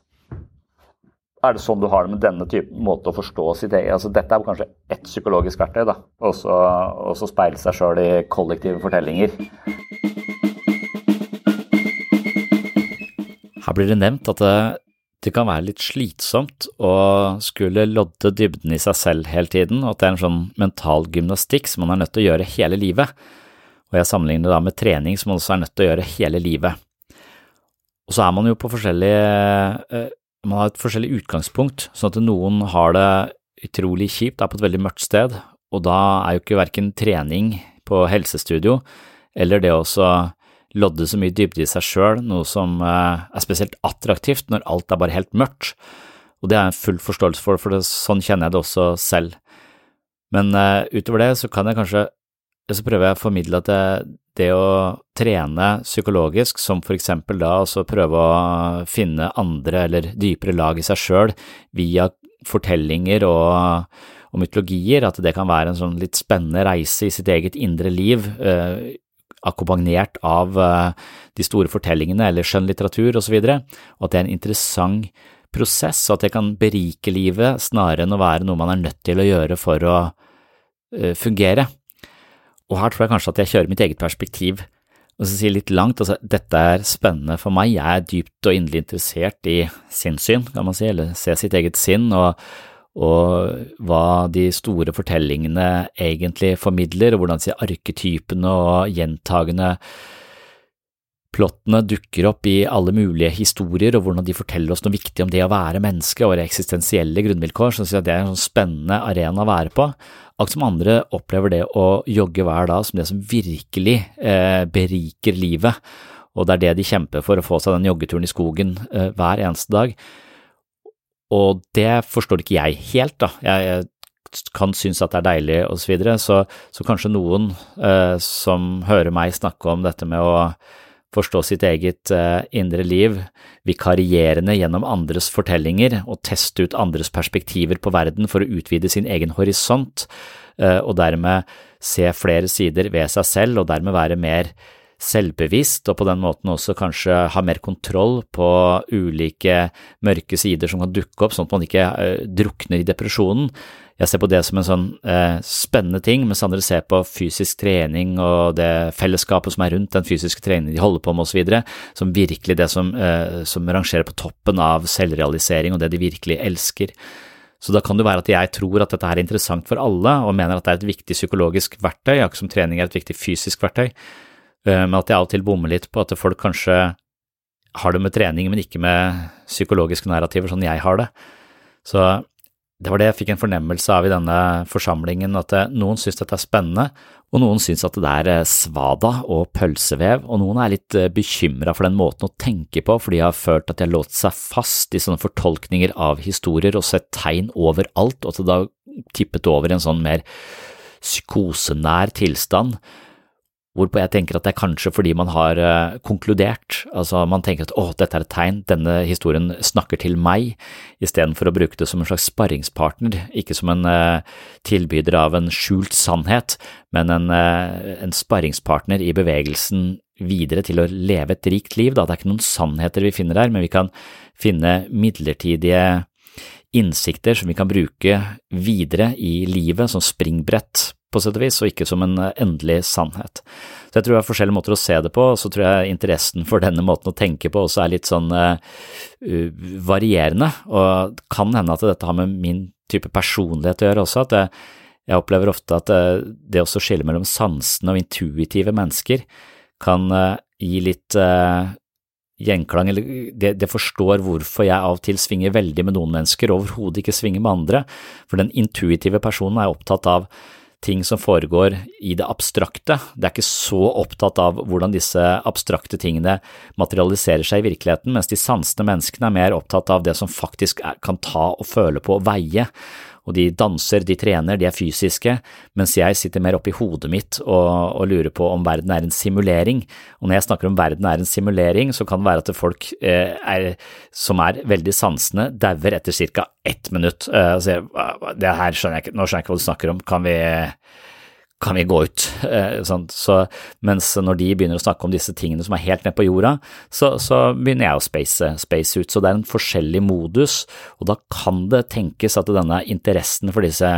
Er det sånn du har det med denne type måte å forstå sitt eget altså Dette er kanskje ett psykologisk verktøy, da. Og så speile seg sjøl i kollektive fortellinger. Her blir det nevnt at det, det kan være litt slitsomt å skulle lodde dybden i seg selv hele tiden, og at det er en sånn mental gymnastikk som man er nødt til å gjøre hele livet og jeg sammenligner det da med trening som man også er nødt til å gjøre hele livet. Og så er man jo på forskjellige eh, Man har et forskjellig utgangspunkt, sånn at noen har det utrolig kjipt, er på et veldig mørkt sted, og da er jo ikke verken trening på helsestudio eller det å lodde så mye dybde i seg sjøl noe som eh, er spesielt attraktivt når alt er bare helt mørkt, og det er en full forståelse for, for det, sånn kjenner jeg det også selv. Men uh, utover det så kan jeg kanskje så prøver jeg å formidle at det, det, å trene psykologisk, som for eksempel da også prøve å finne andre eller dypere lag i seg sjøl via fortellinger og, og, mytologier, at det kan være en sånn litt spennende reise i sitt eget indre liv, eh, akkompagnert av eh, de store fortellingene eller skjønnlitteratur osv., og, og at det er en interessant prosess, og at det kan berike livet snarere enn å være noe man er nødt til å gjøre for å eh, fungere. Og her tror jeg kanskje at jeg kjører mitt eget perspektiv, og så sier litt langt, altså dette er spennende for meg, jeg er dypt og inderlig interessert i sinnssyn, kan man si, eller se sitt eget sinn, og, og hva de store fortellingene egentlig formidler, og hvordan disse arketypene og gjentagende plottene dukker opp i alle mulige historier, og hvordan de forteller oss noe viktig om det å være menneske og eksistensielle grunnvilkår, så det er en sånn spennende arena å være på. Akkurat som andre opplever det å jogge hver dag som det som virkelig eh, beriker livet, og det er det de kjemper for, å få seg den joggeturen i skogen eh, hver eneste dag. Og det forstår ikke jeg helt, da. Jeg, jeg kan synes at det er deilig og så videre, så, så kanskje noen eh, som hører meg snakke om dette med å forstå sitt eget uh, indre liv, vikarierende gjennom andres fortellinger og teste ut andres perspektiver på verden for å utvide sin egen horisont, uh, og dermed se flere sider ved seg selv og dermed være mer selvbevisst og på den måten også kanskje ha mer kontroll på ulike mørke sider som kan dukke opp, sånn at man ikke uh, drukner i depresjonen. Jeg ser på det som en sånn eh, spennende ting, mens andre ser på fysisk trening og det fellesskapet som er rundt den fysiske treningen de holder på med osv., som virkelig det som, eh, som rangerer på toppen av selvrealisering og det de virkelig elsker. Så da kan det være at jeg tror at dette er interessant for alle, og mener at det er et viktig psykologisk verktøy, akkurat som trening er et viktig fysisk verktøy, eh, men at jeg av og til bommer litt på at folk kanskje har det med trening, men ikke med psykologiske narrativer, sånn jeg har det. Så det var det jeg fikk en fornemmelse av i denne forsamlingen, at eh, noen syns dette er spennende, og noen syns at det er eh, svada og pølsevev, og noen er litt bekymra for den måten å tenke på, fordi de har følt at de har låst seg fast i sånne fortolkninger av historier og sett tegn overalt, og at det da tippet over i en sånn mer psykosenær tilstand Hvorpå jeg tenker at det er kanskje fordi man har uh, konkludert, altså man tenker at å, dette er et tegn, denne historien snakker til meg, istedenfor å bruke det som en slags sparringspartner, ikke som en uh, tilbyder av en skjult sannhet, men en, uh, en sparringspartner i bevegelsen videre til å leve et rikt liv. Da. Det er ikke noen sannheter vi finner der, men vi kan finne midlertidige innsikter som vi kan bruke videre i livet som springbrett på sett og vis, og ikke som en eh, endelig sannhet. Så jeg tror det er forskjellige måter å se det på, og så tror jeg interessen for denne måten å tenke på også er litt sånn uh, varierende, og det kan hende at dette har med min type personlighet å gjøre også, at jeg, jeg opplever ofte at det, det å skille mellom sansene og intuitive mennesker kan uh, gi litt uh, gjenklang, eller det, det, forstår hvorfor jeg av og til svinger veldig med noen mennesker og overhodet ikke svinger med andre, for den intuitive personen er opptatt av ting som foregår i det abstrakte. Det er ikke så opptatt av hvordan disse abstrakte tingene materialiserer seg i virkeligheten, mens de sansende menneskene er mer opptatt av det som faktisk kan ta og føle på og veie. Og de danser, de trener, de er fysiske, mens jeg sitter mer oppi hodet mitt og, og, lurer på om verden er en simulering. Og når jeg snakker om verden er en simulering, så kan det være at folk eh, er, som er veldig sansende, dauer etter ca. ett minutt. Eh, altså, det her skjønner jeg ikke, nå skjønner jeg ikke hva du snakker om, kan vi kan vi gå ut? Eh, så, mens når de begynner å snakke om disse tingene som er helt nede på jorda, så, så begynner jeg å space, space, ut. Så det er en forskjellig modus, og da kan det tenkes at denne interessen for disse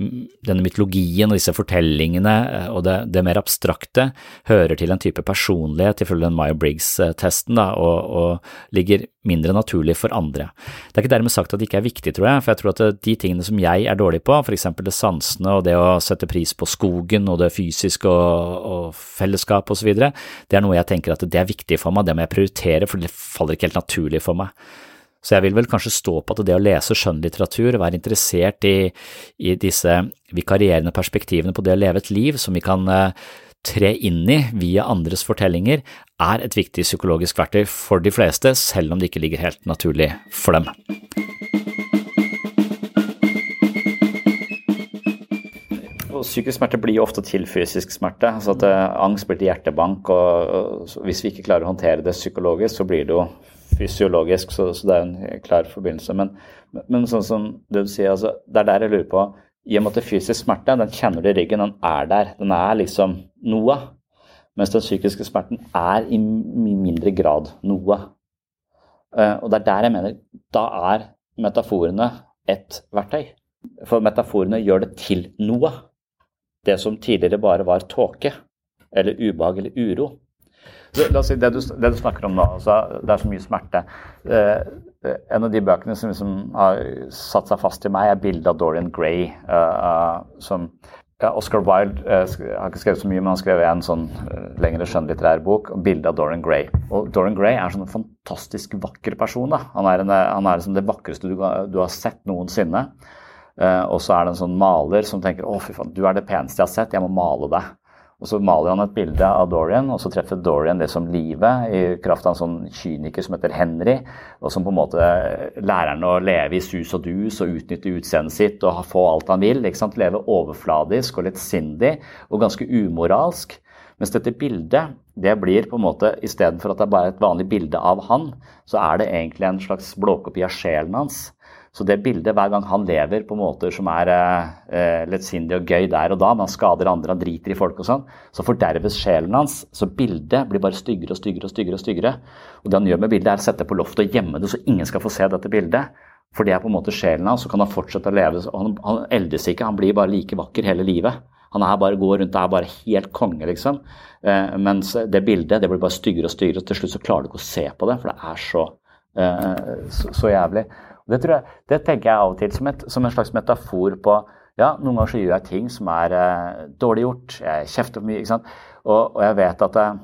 denne mytologien og disse fortellingene eh, og det, det, mer abstrakte hører til en type personlighet ifølge den Meyer-Briggs-testen og, og, ligger mindre naturlig for andre. Det er ikke dermed sagt at det ikke er viktig, tror jeg, for jeg tror at de tingene som jeg er dårlig på, for eksempel det sansende og det å sette pris på skogen og det fysiske og, og fellesskap osv., det er noe jeg tenker at det er viktig for meg, det må jeg prioritere, for det faller ikke helt naturlig for meg. Så jeg vil vel kanskje stå på at det å lese skjønnlitteratur, være interessert i, i disse vikarierende perspektivene på det å leve et liv som vi kan uh, tre inn i via andres fortellinger, er et viktig psykologisk verktøy for de fleste, selv om det ikke ligger helt naturlig for dem. psykisk smerte blir jo ofte til fysisk smerte. altså at uh, Angst blir til hjertebank. og Hvis vi ikke klarer å håndtere det psykologisk, så blir det jo fysiologisk, så, så, det er en klar forbindelse. Men, men sånn som du sier, altså, det er der jeg lurer på I og med at det fysisk smerte, den kjenner du i ryggen, den er der. Den er liksom noe. Mens den psykiske smerten er i mindre grad noe. Uh, og det er der jeg mener Da er metaforene et verktøy. For metaforene gjør det til noe. Det som tidligere bare var tåke, eller ubehag eller uro, La oss si det du, det du snakker om nå, altså, det er så mye smerte. Uh, en av de bøkene som liksom har satt seg fast i meg, er bildet av Dorian Gray. Uh, som ja, Oscar Wilde uh, har ikke skrevet så mye, men han skrev en sånn lengre skjønnlitterær bok om bildet av Dorian Gray. Og Dorian Gray er sånn en fantastisk vakker person. Da. Han er, en, han er liksom det vakreste du, du, har sett noensinne. og så er det en sånn maler som tenker å fy faen, du er det peneste jeg har sett, jeg må male deg. Og Så maler han et bilde av Dorian, og så treffer Dorian det som livet, i kraft av en sånn kyniker som heter Henry, og som på en måte lærer han å leve i sus og dus og utnytte utseendet sitt og få alt han vil. ikke sant? Leve overfladisk og litt sindig og ganske umoralsk. Mens dette bildet det blir på en måte, istedenfor at det er bare et vanlig bilde av han, så er det egentlig en slags blåkopi av sjelen hans. Så det bildet, hver gang han lever på måter som er eh, lettsindig og gøy der og da, men han skader andre, han driter i folk og sånn, så forderves sjelen hans. Så bildet blir bare styggere og styggere og styggere. Og styggere. Og det han gjør med bildet, er å sette det på loftet og gjemme det, så ingen skal få se dette bildet. For det er på en måte sjelen hans, så kan han fortsette å leve. Han, han eldes ikke, han blir bare like vakker hele livet. Han er bare går rundt og er bare helt konge, liksom. Eh, mens det bildet det blir bare styggere og styggere, og til slutt så klarer du ikke å se på det, for det er så, eh, så, så jævlig. Det, jeg, det, tenker jeg av og til som, et, som, en slags metafor på ja, noen ganger så gjør jeg ting som er eh, dårlig gjort. Jeg kjefter mye. ikke sant? Og, og jeg vet at, jeg,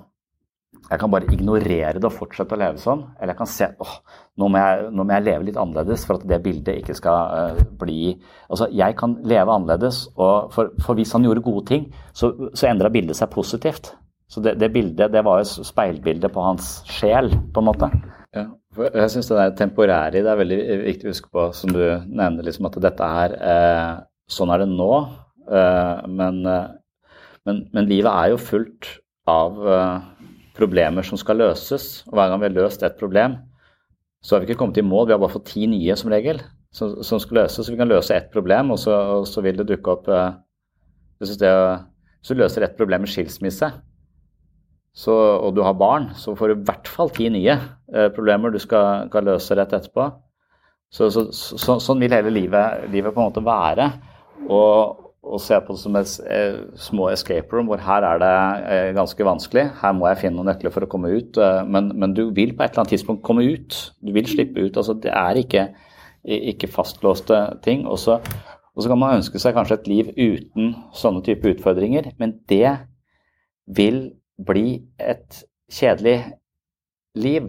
jeg kan bare ignorere det og fortsette å leve sånn. Eller jeg kan se åh, nå må jeg, nå må jeg leve litt annerledes for at det bildet ikke skal uh, bli Altså, jeg kan leve annerledes, og for, for hvis han gjorde gode ting, så, så endra bildet seg positivt. Så det, det, bildet, det var jo speilbildet på hans sjel, på en måte. Ja, jeg syns det der temporære i det er veldig viktig å huske på, som du nevner, liksom at dette er eh, Sånn er det nå, eh, men, eh, men, men, livet er jo fullt av eh, problemer som skal løses. Og hver gang vi har løst et problem, så har vi ikke kommet i mål. Vi har bare fått ti nye som regel som, som skal løses. Så vi kan løse ett problem, og så, og så, vil det dukke opp eh, Hvis du løser ett problem med skilsmisse, så, og du har barn, så får du i hvert fall ti nye eh, problemer du skal, skal, løse rett etterpå. Så, så, sånn vil hele livet, livet, på en måte være. Og, og se på det som et eh, små escape room, hvor her er det eh, ganske vanskelig. Her må jeg finne noen nøkler for å komme ut. Eh, men, men, du vil på et eller annet tidspunkt komme ut. Du vil slippe ut. altså Det er ikke, ikke fastlåste ting. Og så, og så kan man ønske seg kanskje et liv uten sånne type utfordringer, men det vil bli et kjedelig liv.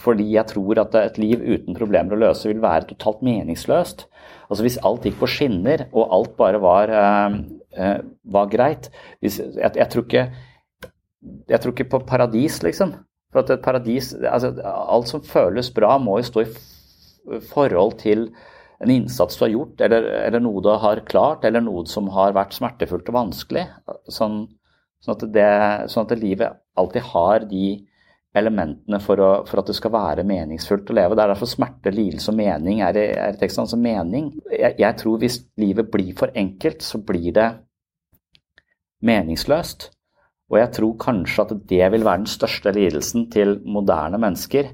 Fordi jeg tror at et liv uten problemer å løse vil være totalt meningsløst. Altså Hvis alt gikk på skinner, og alt bare var, uh, var greit hvis, jeg, jeg, tror ikke, jeg tror ikke på paradis, liksom. For at et paradis altså, Alt som føles bra, må jo stå i forhold til en innsats du har gjort, eller, eller, noe du har klart, eller noe som har vært smertefullt og vanskelig. Sånn, sånn, at, det, sånn at livet alltid har de elementene for, å, for, at det skal være meningsfullt å leve. Det er derfor smerte, lidelse og mening er, er teksten. Altså mening. Jeg, jeg, tror hvis livet blir for enkelt, så blir det meningsløst. Og jeg tror kanskje at det vil være den største lidelsen til moderne mennesker.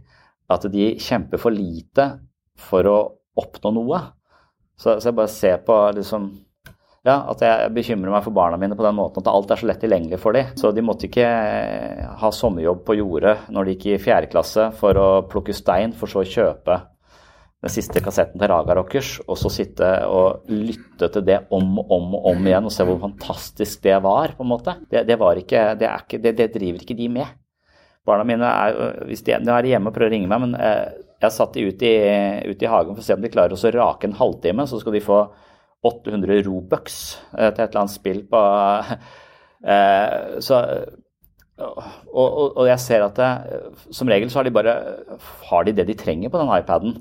At de kjemper for lite for å oppnå noe. Så, så jeg bare ser på liksom ja, at jeg bekymrer meg for barna mine på den måten at alt er så lett tilgjengelig for dem. Så de måtte ikke eh, ha sommerjobb på jordet når de gikk i fjerde klasse for å plukke stein, for så å kjøpe den siste kassetten til Raga Rockers, og så sitte og lytte til det om og om, om igjen og se hvor fantastisk det var, på en måte. Det, det, ikke, det, ikke, det, driver ikke de med. Barna mine er, hvis de, de er hjemme og prøver å ringe meg, men jeg jeg satt de ut i, ut i hagen for å se om de klarer å rake en halvtime, så skal de få 800 Robucks eh, til et eller annet spill på eh, så, og, og, og, jeg ser at det, som regel så har de bare har de det de trenger på den iPaden.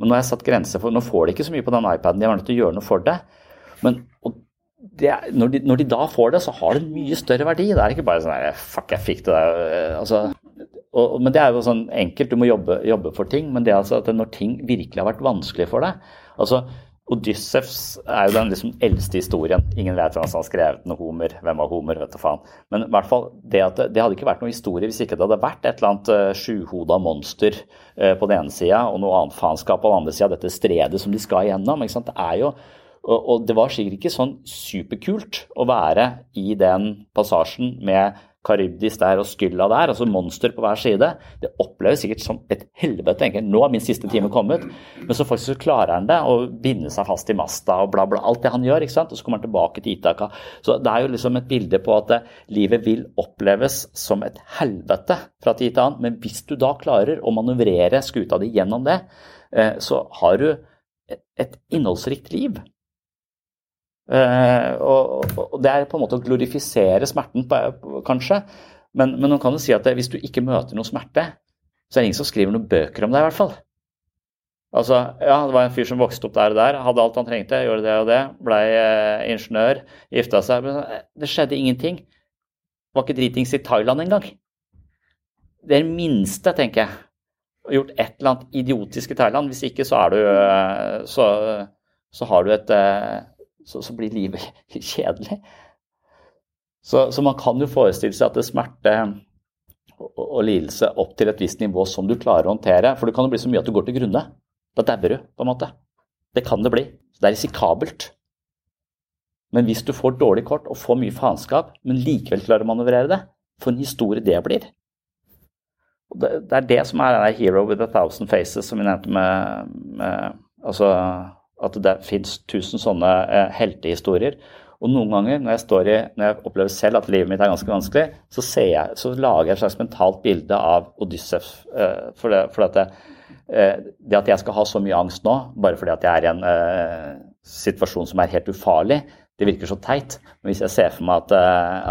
Men nå har jeg satt grenser for Nå får de ikke så mye på den iPaden, de er nødt til å gjøre noe for det. Men det, når, de, når, de, da får det, så har det mye større verdi. Det er ikke bare sånn Fuck, jeg fikk det der. Eh, altså, og, men det er jo sånn enkelt, du må jobbe, jobbe for ting. Men det er altså at når ting virkelig har vært vanskelig for deg altså Odyssevs er jo den liksom eldste historien. Ingen vet hvem som har skrevet den. Homer. Hvem var Homer? vet du faen. Men i hvert fall, det, at det hadde ikke vært noen historie hvis ikke det hadde vært et eller annet uh, sjuhoda monster uh, på den ene sida og noe annet faenskap på den andre sida. Dette stredet som de skal igjennom. ikke sant? Det er jo og, og det var sikkert ikke sånn superkult å være i den passasjen med Karybdis der og Skylla der, altså monster på hver side. Det oppleves sikkert som et helvete. Tenker. Nå er min siste time kommet. Men så faktisk så klarer han det å binde seg fast i masta og bla, bla. Alt det han gjør. ikke sant? Og så kommer han tilbake til Itaka. Så det er jo liksom et bilde på at eh, livet vil oppleves som et helvete fra tid til annen. Men hvis du da klarer å manøvrere skuta di gjennom det, eh, så har du et innholdsrikt liv. Uh, og, det er på en måte å glorifisere smerten, kanskje. Men, men man kan jo si at hvis du ikke møter noe smerte, så er det ingen som skriver noen bøker om deg, i hvert fall. Altså, ja, Det var en fyr som vokste opp der og der, hadde alt han trengte, gjorde det og det, blei uh, ingeniør, gifta seg Men eh, det skjedde ingenting. Var ikke dritings i Thailand engang. Det er det minste, tenker jeg. Gjort et eller annet idiotisk i Thailand. Hvis ikke, så er du så, så har du et så, så blir livet kjedelig. Så, så, man kan jo forestille seg at det smerte og, og, lidelse opp til et visst nivå som du klarer å håndtere. For det kan jo bli så mye at du går til grunne. Da dauer du, på en måte. Det kan det bli. Det er risikabelt. Men hvis du får dårlig kort og får mye faenskap, men likevel klarer å manøvrere det, for en historie det blir. Det, det, er det som er hero with a thousand faces, som vi nevnte med, med altså at det fins tusen sånne eh, heltehistorier. Og noen ganger når jeg, står i, når jeg opplever selv at livet mitt er ganske vanskelig, så, jeg, så lager jeg et slags mentalt bilde av Odyssef. Uh, for, det, for at det, uh, det, at jeg skal ha så mye angst nå, bare fordi at jeg er i en uh, situasjon som er helt ufarlig, det virker så teit. Men hvis jeg ser for meg at,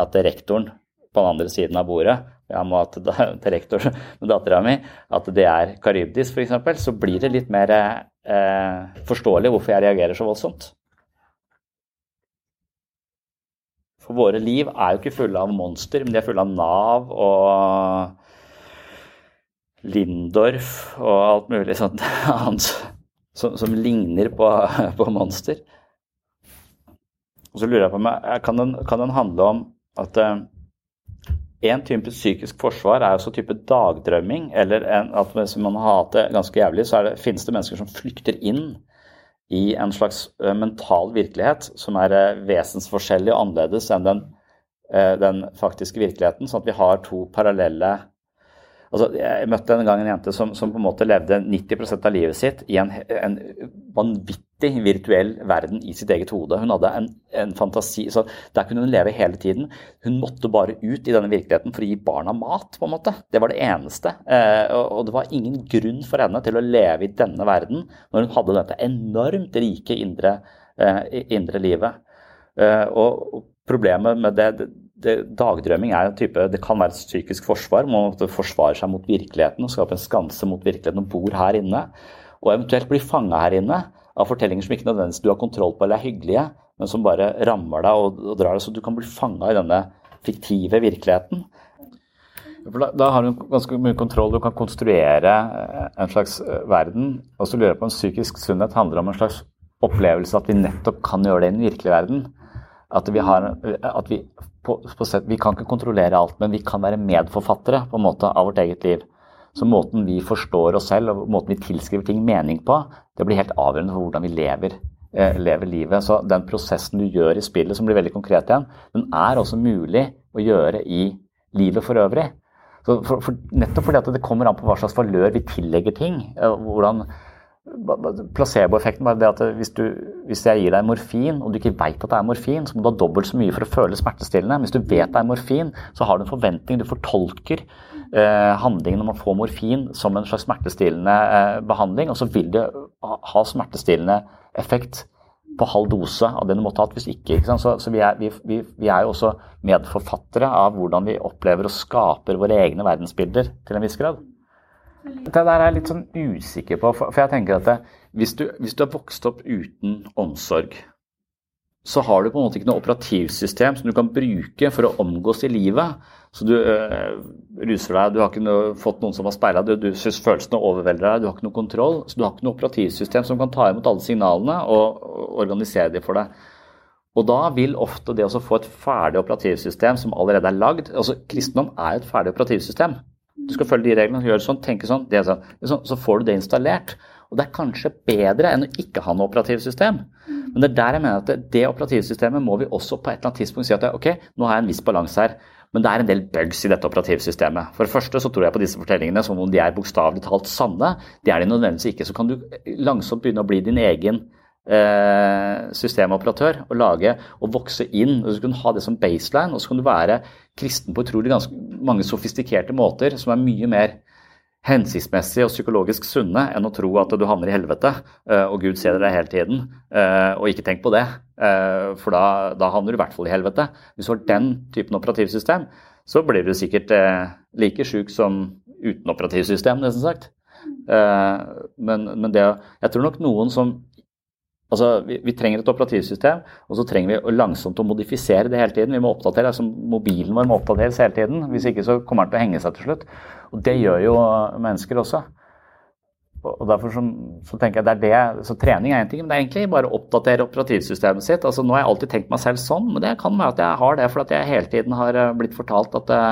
at rektoren på den andre siden av bordet jeg må til, til rektor med dattera mi, at det er karybdis f.eks., så blir det litt mer eh, forståelig hvorfor jeg reagerer så voldsomt. For våre liv er jo ikke fulle av monster, men de er fulle av Nav og Lindorf og alt mulig sånt annet som, som ligner på, på, monster. Og så lurer jeg på meg, kan den, kan den handle om at uh, en type psykisk forsvar er også type dagdrømming, eller en, at hvis man har hatt det ganske jævlig, så det, finnes det mennesker som flykter inn i en slags mental virkelighet som er vesensforskjellig og annerledes enn den, den faktiske virkeligheten. Sånn at vi har to parallelle Altså, jeg møtte en gang en jente som, som, på en måte levde 90% av livet sitt i en, en, vanvittig virtuell verden i sitt eget hode. Hun hadde en, en, fantasi. så Der kunne hun leve hele tiden. Hun måtte bare ut i denne virkeligheten for å gi barna mat. på en måte. Det var det eneste. Eh, og, det var ingen grunn for henne til å leve i denne verden når hun hadde dette enormt rike indre, eh, indre livet. Eh, og problemet med det, det det, dagdrømming er en type, det kan være et psykisk forsvar. Man må forsvare seg mot virkeligheten og skape en skanse mot virkeligheten og bor her inne. Og eventuelt bli fanga her inne av fortellinger som ikke nødvendigvis du har kontroll på eller er hyggelige, men som bare rammer deg og, og drar deg, så du kan bli fanga i denne fiktive virkeligheten. Da, da, har du ganske mye kontroll. Du kan konstruere eh, en slags eh, verden. Og så lurer jeg på om psykisk sunnhet handler om en slags opplevelse at vi nettopp kan gjøre det i den virkelige verden. At vi, har, at vi, på, på sett, vi kan ikke kontrollere alt, men vi kan være medforfattere på en måte av vårt eget liv. Så måten vi forstår oss selv og måten vi tilskriver ting mening på, det blir helt avgjørende for hvordan vi lever, eh, lever livet. Så den prosessen du gjør i spillet, som blir veldig konkret igjen, den er også mulig å gjøre i livet for øvrig. For, for, nettopp fordi det kommer an på hva slags valør vi tillegger ting. Eh, hvordan Placeboeffekten er det at hvis, du, hvis, jeg gir deg morfin, og du ikke veit at det er morfin, så må du ha dobbelt så mye for å føle smertestillende. Hvis du vet det er morfin, så har du en forventning. Du fortolker handlingen om å få morfin som en slags smertestillende eh, behandling, og så vil det ha smertestillende effekt på halv dose av den du måtte ha hatt hvis ikke. ikke så, så vi, er, vi, vi, vi, er, jo også medforfattere av hvordan vi opplever og skaper våre egne verdensbilder til en viss grad. Det der er jeg litt sånn usikker på, for jeg tenker at det, hvis, du, hvis du har vokst opp uten omsorg, så har du på en måte ikke noe operativsystem som du kan bruke for å omgås i livet. Så du øh, ruser deg, du har ikke noe, fått noen som har speila deg, du syns følelsene overvelder deg, du har ikke noe kontroll. Så du har ikke noe operativsystem som kan ta imot alle signalene og organisere dem for deg. Og da vil ofte det å få et ferdig operativsystem som allerede er lagd altså Kristendom er et ferdig operativsystem. Du skal følge de reglene, gjøre sånn, tenke sånn, det sånn. sånn. Så får du det installert. Og det er kanskje bedre enn å ikke ha noe operativsystem. Men det er der jeg mener at det operativsystemet må vi også på et eller annet tidspunkt si at ok, nå har jeg en viss balanse her. Men det er en del bugs i dette operativsystemet. For det første så tror jeg på disse fortellingene som om de er bokstavelig talt sanne. Det er de nødvendigvis ikke. Så kan du langsomt begynne å bli din egen eh, systemoperatør og lage og vokse inn. og Så kan du ha det som baseline, og så kan du være kristen på utrolig ganske mange sofistikerte måter som er mye mer hensiktsmessige og psykologisk sunne enn å tro at du havner i helvete eh, og Gud ser deg hele tiden. Eh, og ikke tenk på det, eh, for da, da havner du i hvert fall i helvete. Hvis du har den typen operativsystem, så blir du sikkert like sjuk som uten operativsystem, nesten sagt. Men, men det, jeg tror nok noen som Altså, vi, vi, trenger et operativsystem, og så trenger vi langsomt å modifisere det hele tiden. Vi må oppdatere, altså Mobilen vår må oppdateres hele tiden. Hvis ikke så kommer den til å henge seg til slutt. Og det gjør jo mennesker også. Og derfor så, så tenker jeg det er det, så Trening er én ting, men det er egentlig bare å oppdatere operativsystemet sitt. Altså Nå har jeg alltid tenkt meg selv sånn, men det kan være at jeg har det fordi jeg hele tiden har eh, blitt fortalt at det,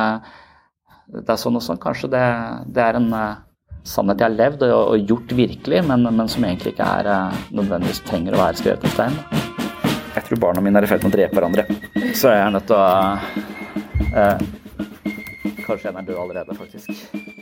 det er sånn og sånn. Kanskje det, det er en eh, sannhet jeg har levd og, og gjort virkelig, men, men, som egentlig ikke er uh, nødvendigvis trenger å være skrevet med stein. Jeg tror barna mine er i ferd med å drepe hverandre, så jeg er nødt til å eh, Kanskje en er død allerede, faktisk.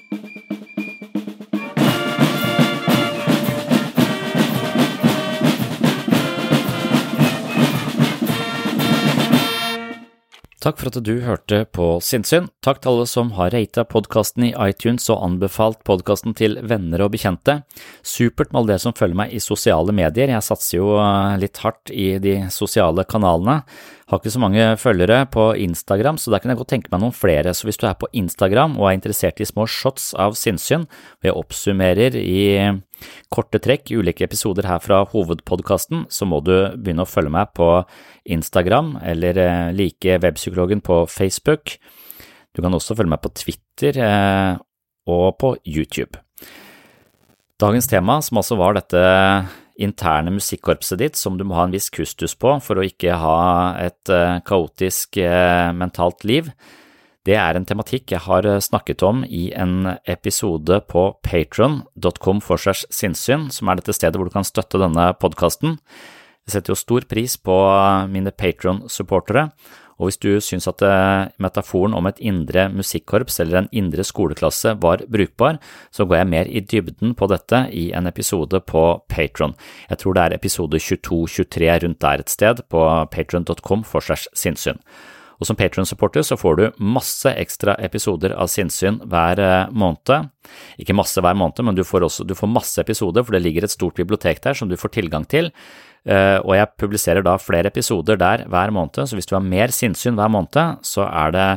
Takk for at du hørte på Sinnsyn. Takk til alle som har rata podkasten i iTunes og anbefalt podkasten til venner og bekjente. Supert med alle dere som følger meg i sosiale medier. Jeg satser jo eh, litt hardt i de sosiale kanalene. Har ikke så mange følgere på Instagram, så der kan jeg godt tenke meg noen flere. Så hvis du er på Instagram og er interessert i små shots av sinnssyn, og jeg oppsummerer i korte trekk ulike episoder her fra hovedpodkasten, så må du begynne å følge meg på Instagram eller eh, like Webpsykologen på Facebook. Du kan også følge meg på Twitter eh, og på YouTube. Dagens tema, som altså var dette interne musikkorpset ditt som du må ha en viss kustus på for å ikke ha et uh, kaotisk uh, mentalt liv. Det er en tematikk jeg har eh, snakket om i en episode på patron.com for segs sinnssyn, som er dette stedet hvor du kan støtte denne podkasten. Jeg setter jo stor pris på mine patron-supportere, og hvis du syns at eh, metaforen om et indre musikkorps eller en indre skoleklasse var brukbar, så går jeg mer i dybden på dette i en episode på Patron. Jeg tror det er episode 22-23 rundt der et sted, på patron.com for segs sinnssyn. Og som Patron-supporter så får du masse ekstra episoder av Sinnsyn hver eh, måned. Ikke masse hver måned, men du får, også, du får masse episoder, for det ligger et stort bibliotek der som du får tilgang til. Eh, og jeg publiserer da flere episoder der hver måned, så hvis du har mer sinnssyn hver måned, så er det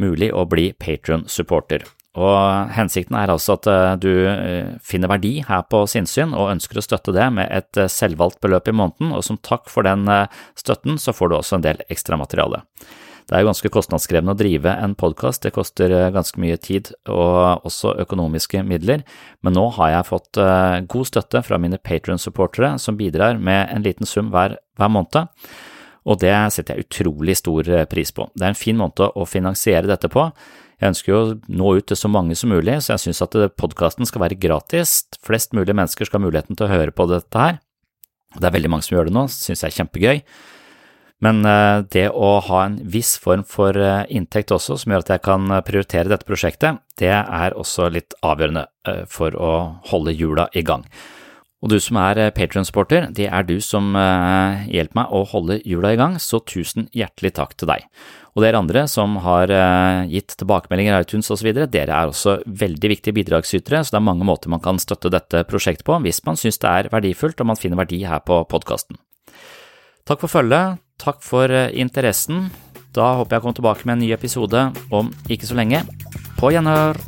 mulig å bli Patron-supporter. Og hensikten er altså at eh, du eh, finner verdi her på sinnssyn og ønsker å støtte det med et selvvalgt beløp i måneden, og som takk for den støtten så får du også en del ekstramateriale. Det er ganske kostnadskrevende å drive en podkast, det koster eh, ganske mye tid og også økonomiske midler, men nå har jeg fått eh, god støtte fra mine Patron-supportere som bidrar med en liten sum hver, hver måned, og det setter jeg utrolig stor eh, pris på. Det er en fin måte å finansiere dette på. Jeg ønsker jo å nå ut til så mange som mulig, så jeg synes at podkasten skal være gratis. Flest mulig mennesker skal ha muligheten til å høre på dette her. Det er veldig mange som gjør det nå, synes jeg er kjempegøy. Men eh, det å ha en viss form for eh, inntekt også, som gjør at jeg kan eh, prioritere dette prosjektet, det er også litt avgjørende for å holde hjula i gang. Og du som er Patron-sporter, det er du som hjelper meg å holde hjula i gang, så tusen hjertelig takk til deg. Og dere andre som har gitt tilbakemeldinger iTunes osv., dere er også veldig viktige bidragsytere, så det er mange måter man kan støtte dette prosjektet på hvis man synes det er verdifullt og man finner verdi her på podkasten. Takk for følget, Takk for eh, interessen. Da håper jeg å komme tilbake med en ny episode om ikke så lenge. På gjenhør!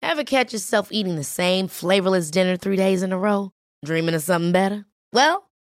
Ever catch yourself eating the same flavorless dinner three days in a row? Dreaming of something better? Well,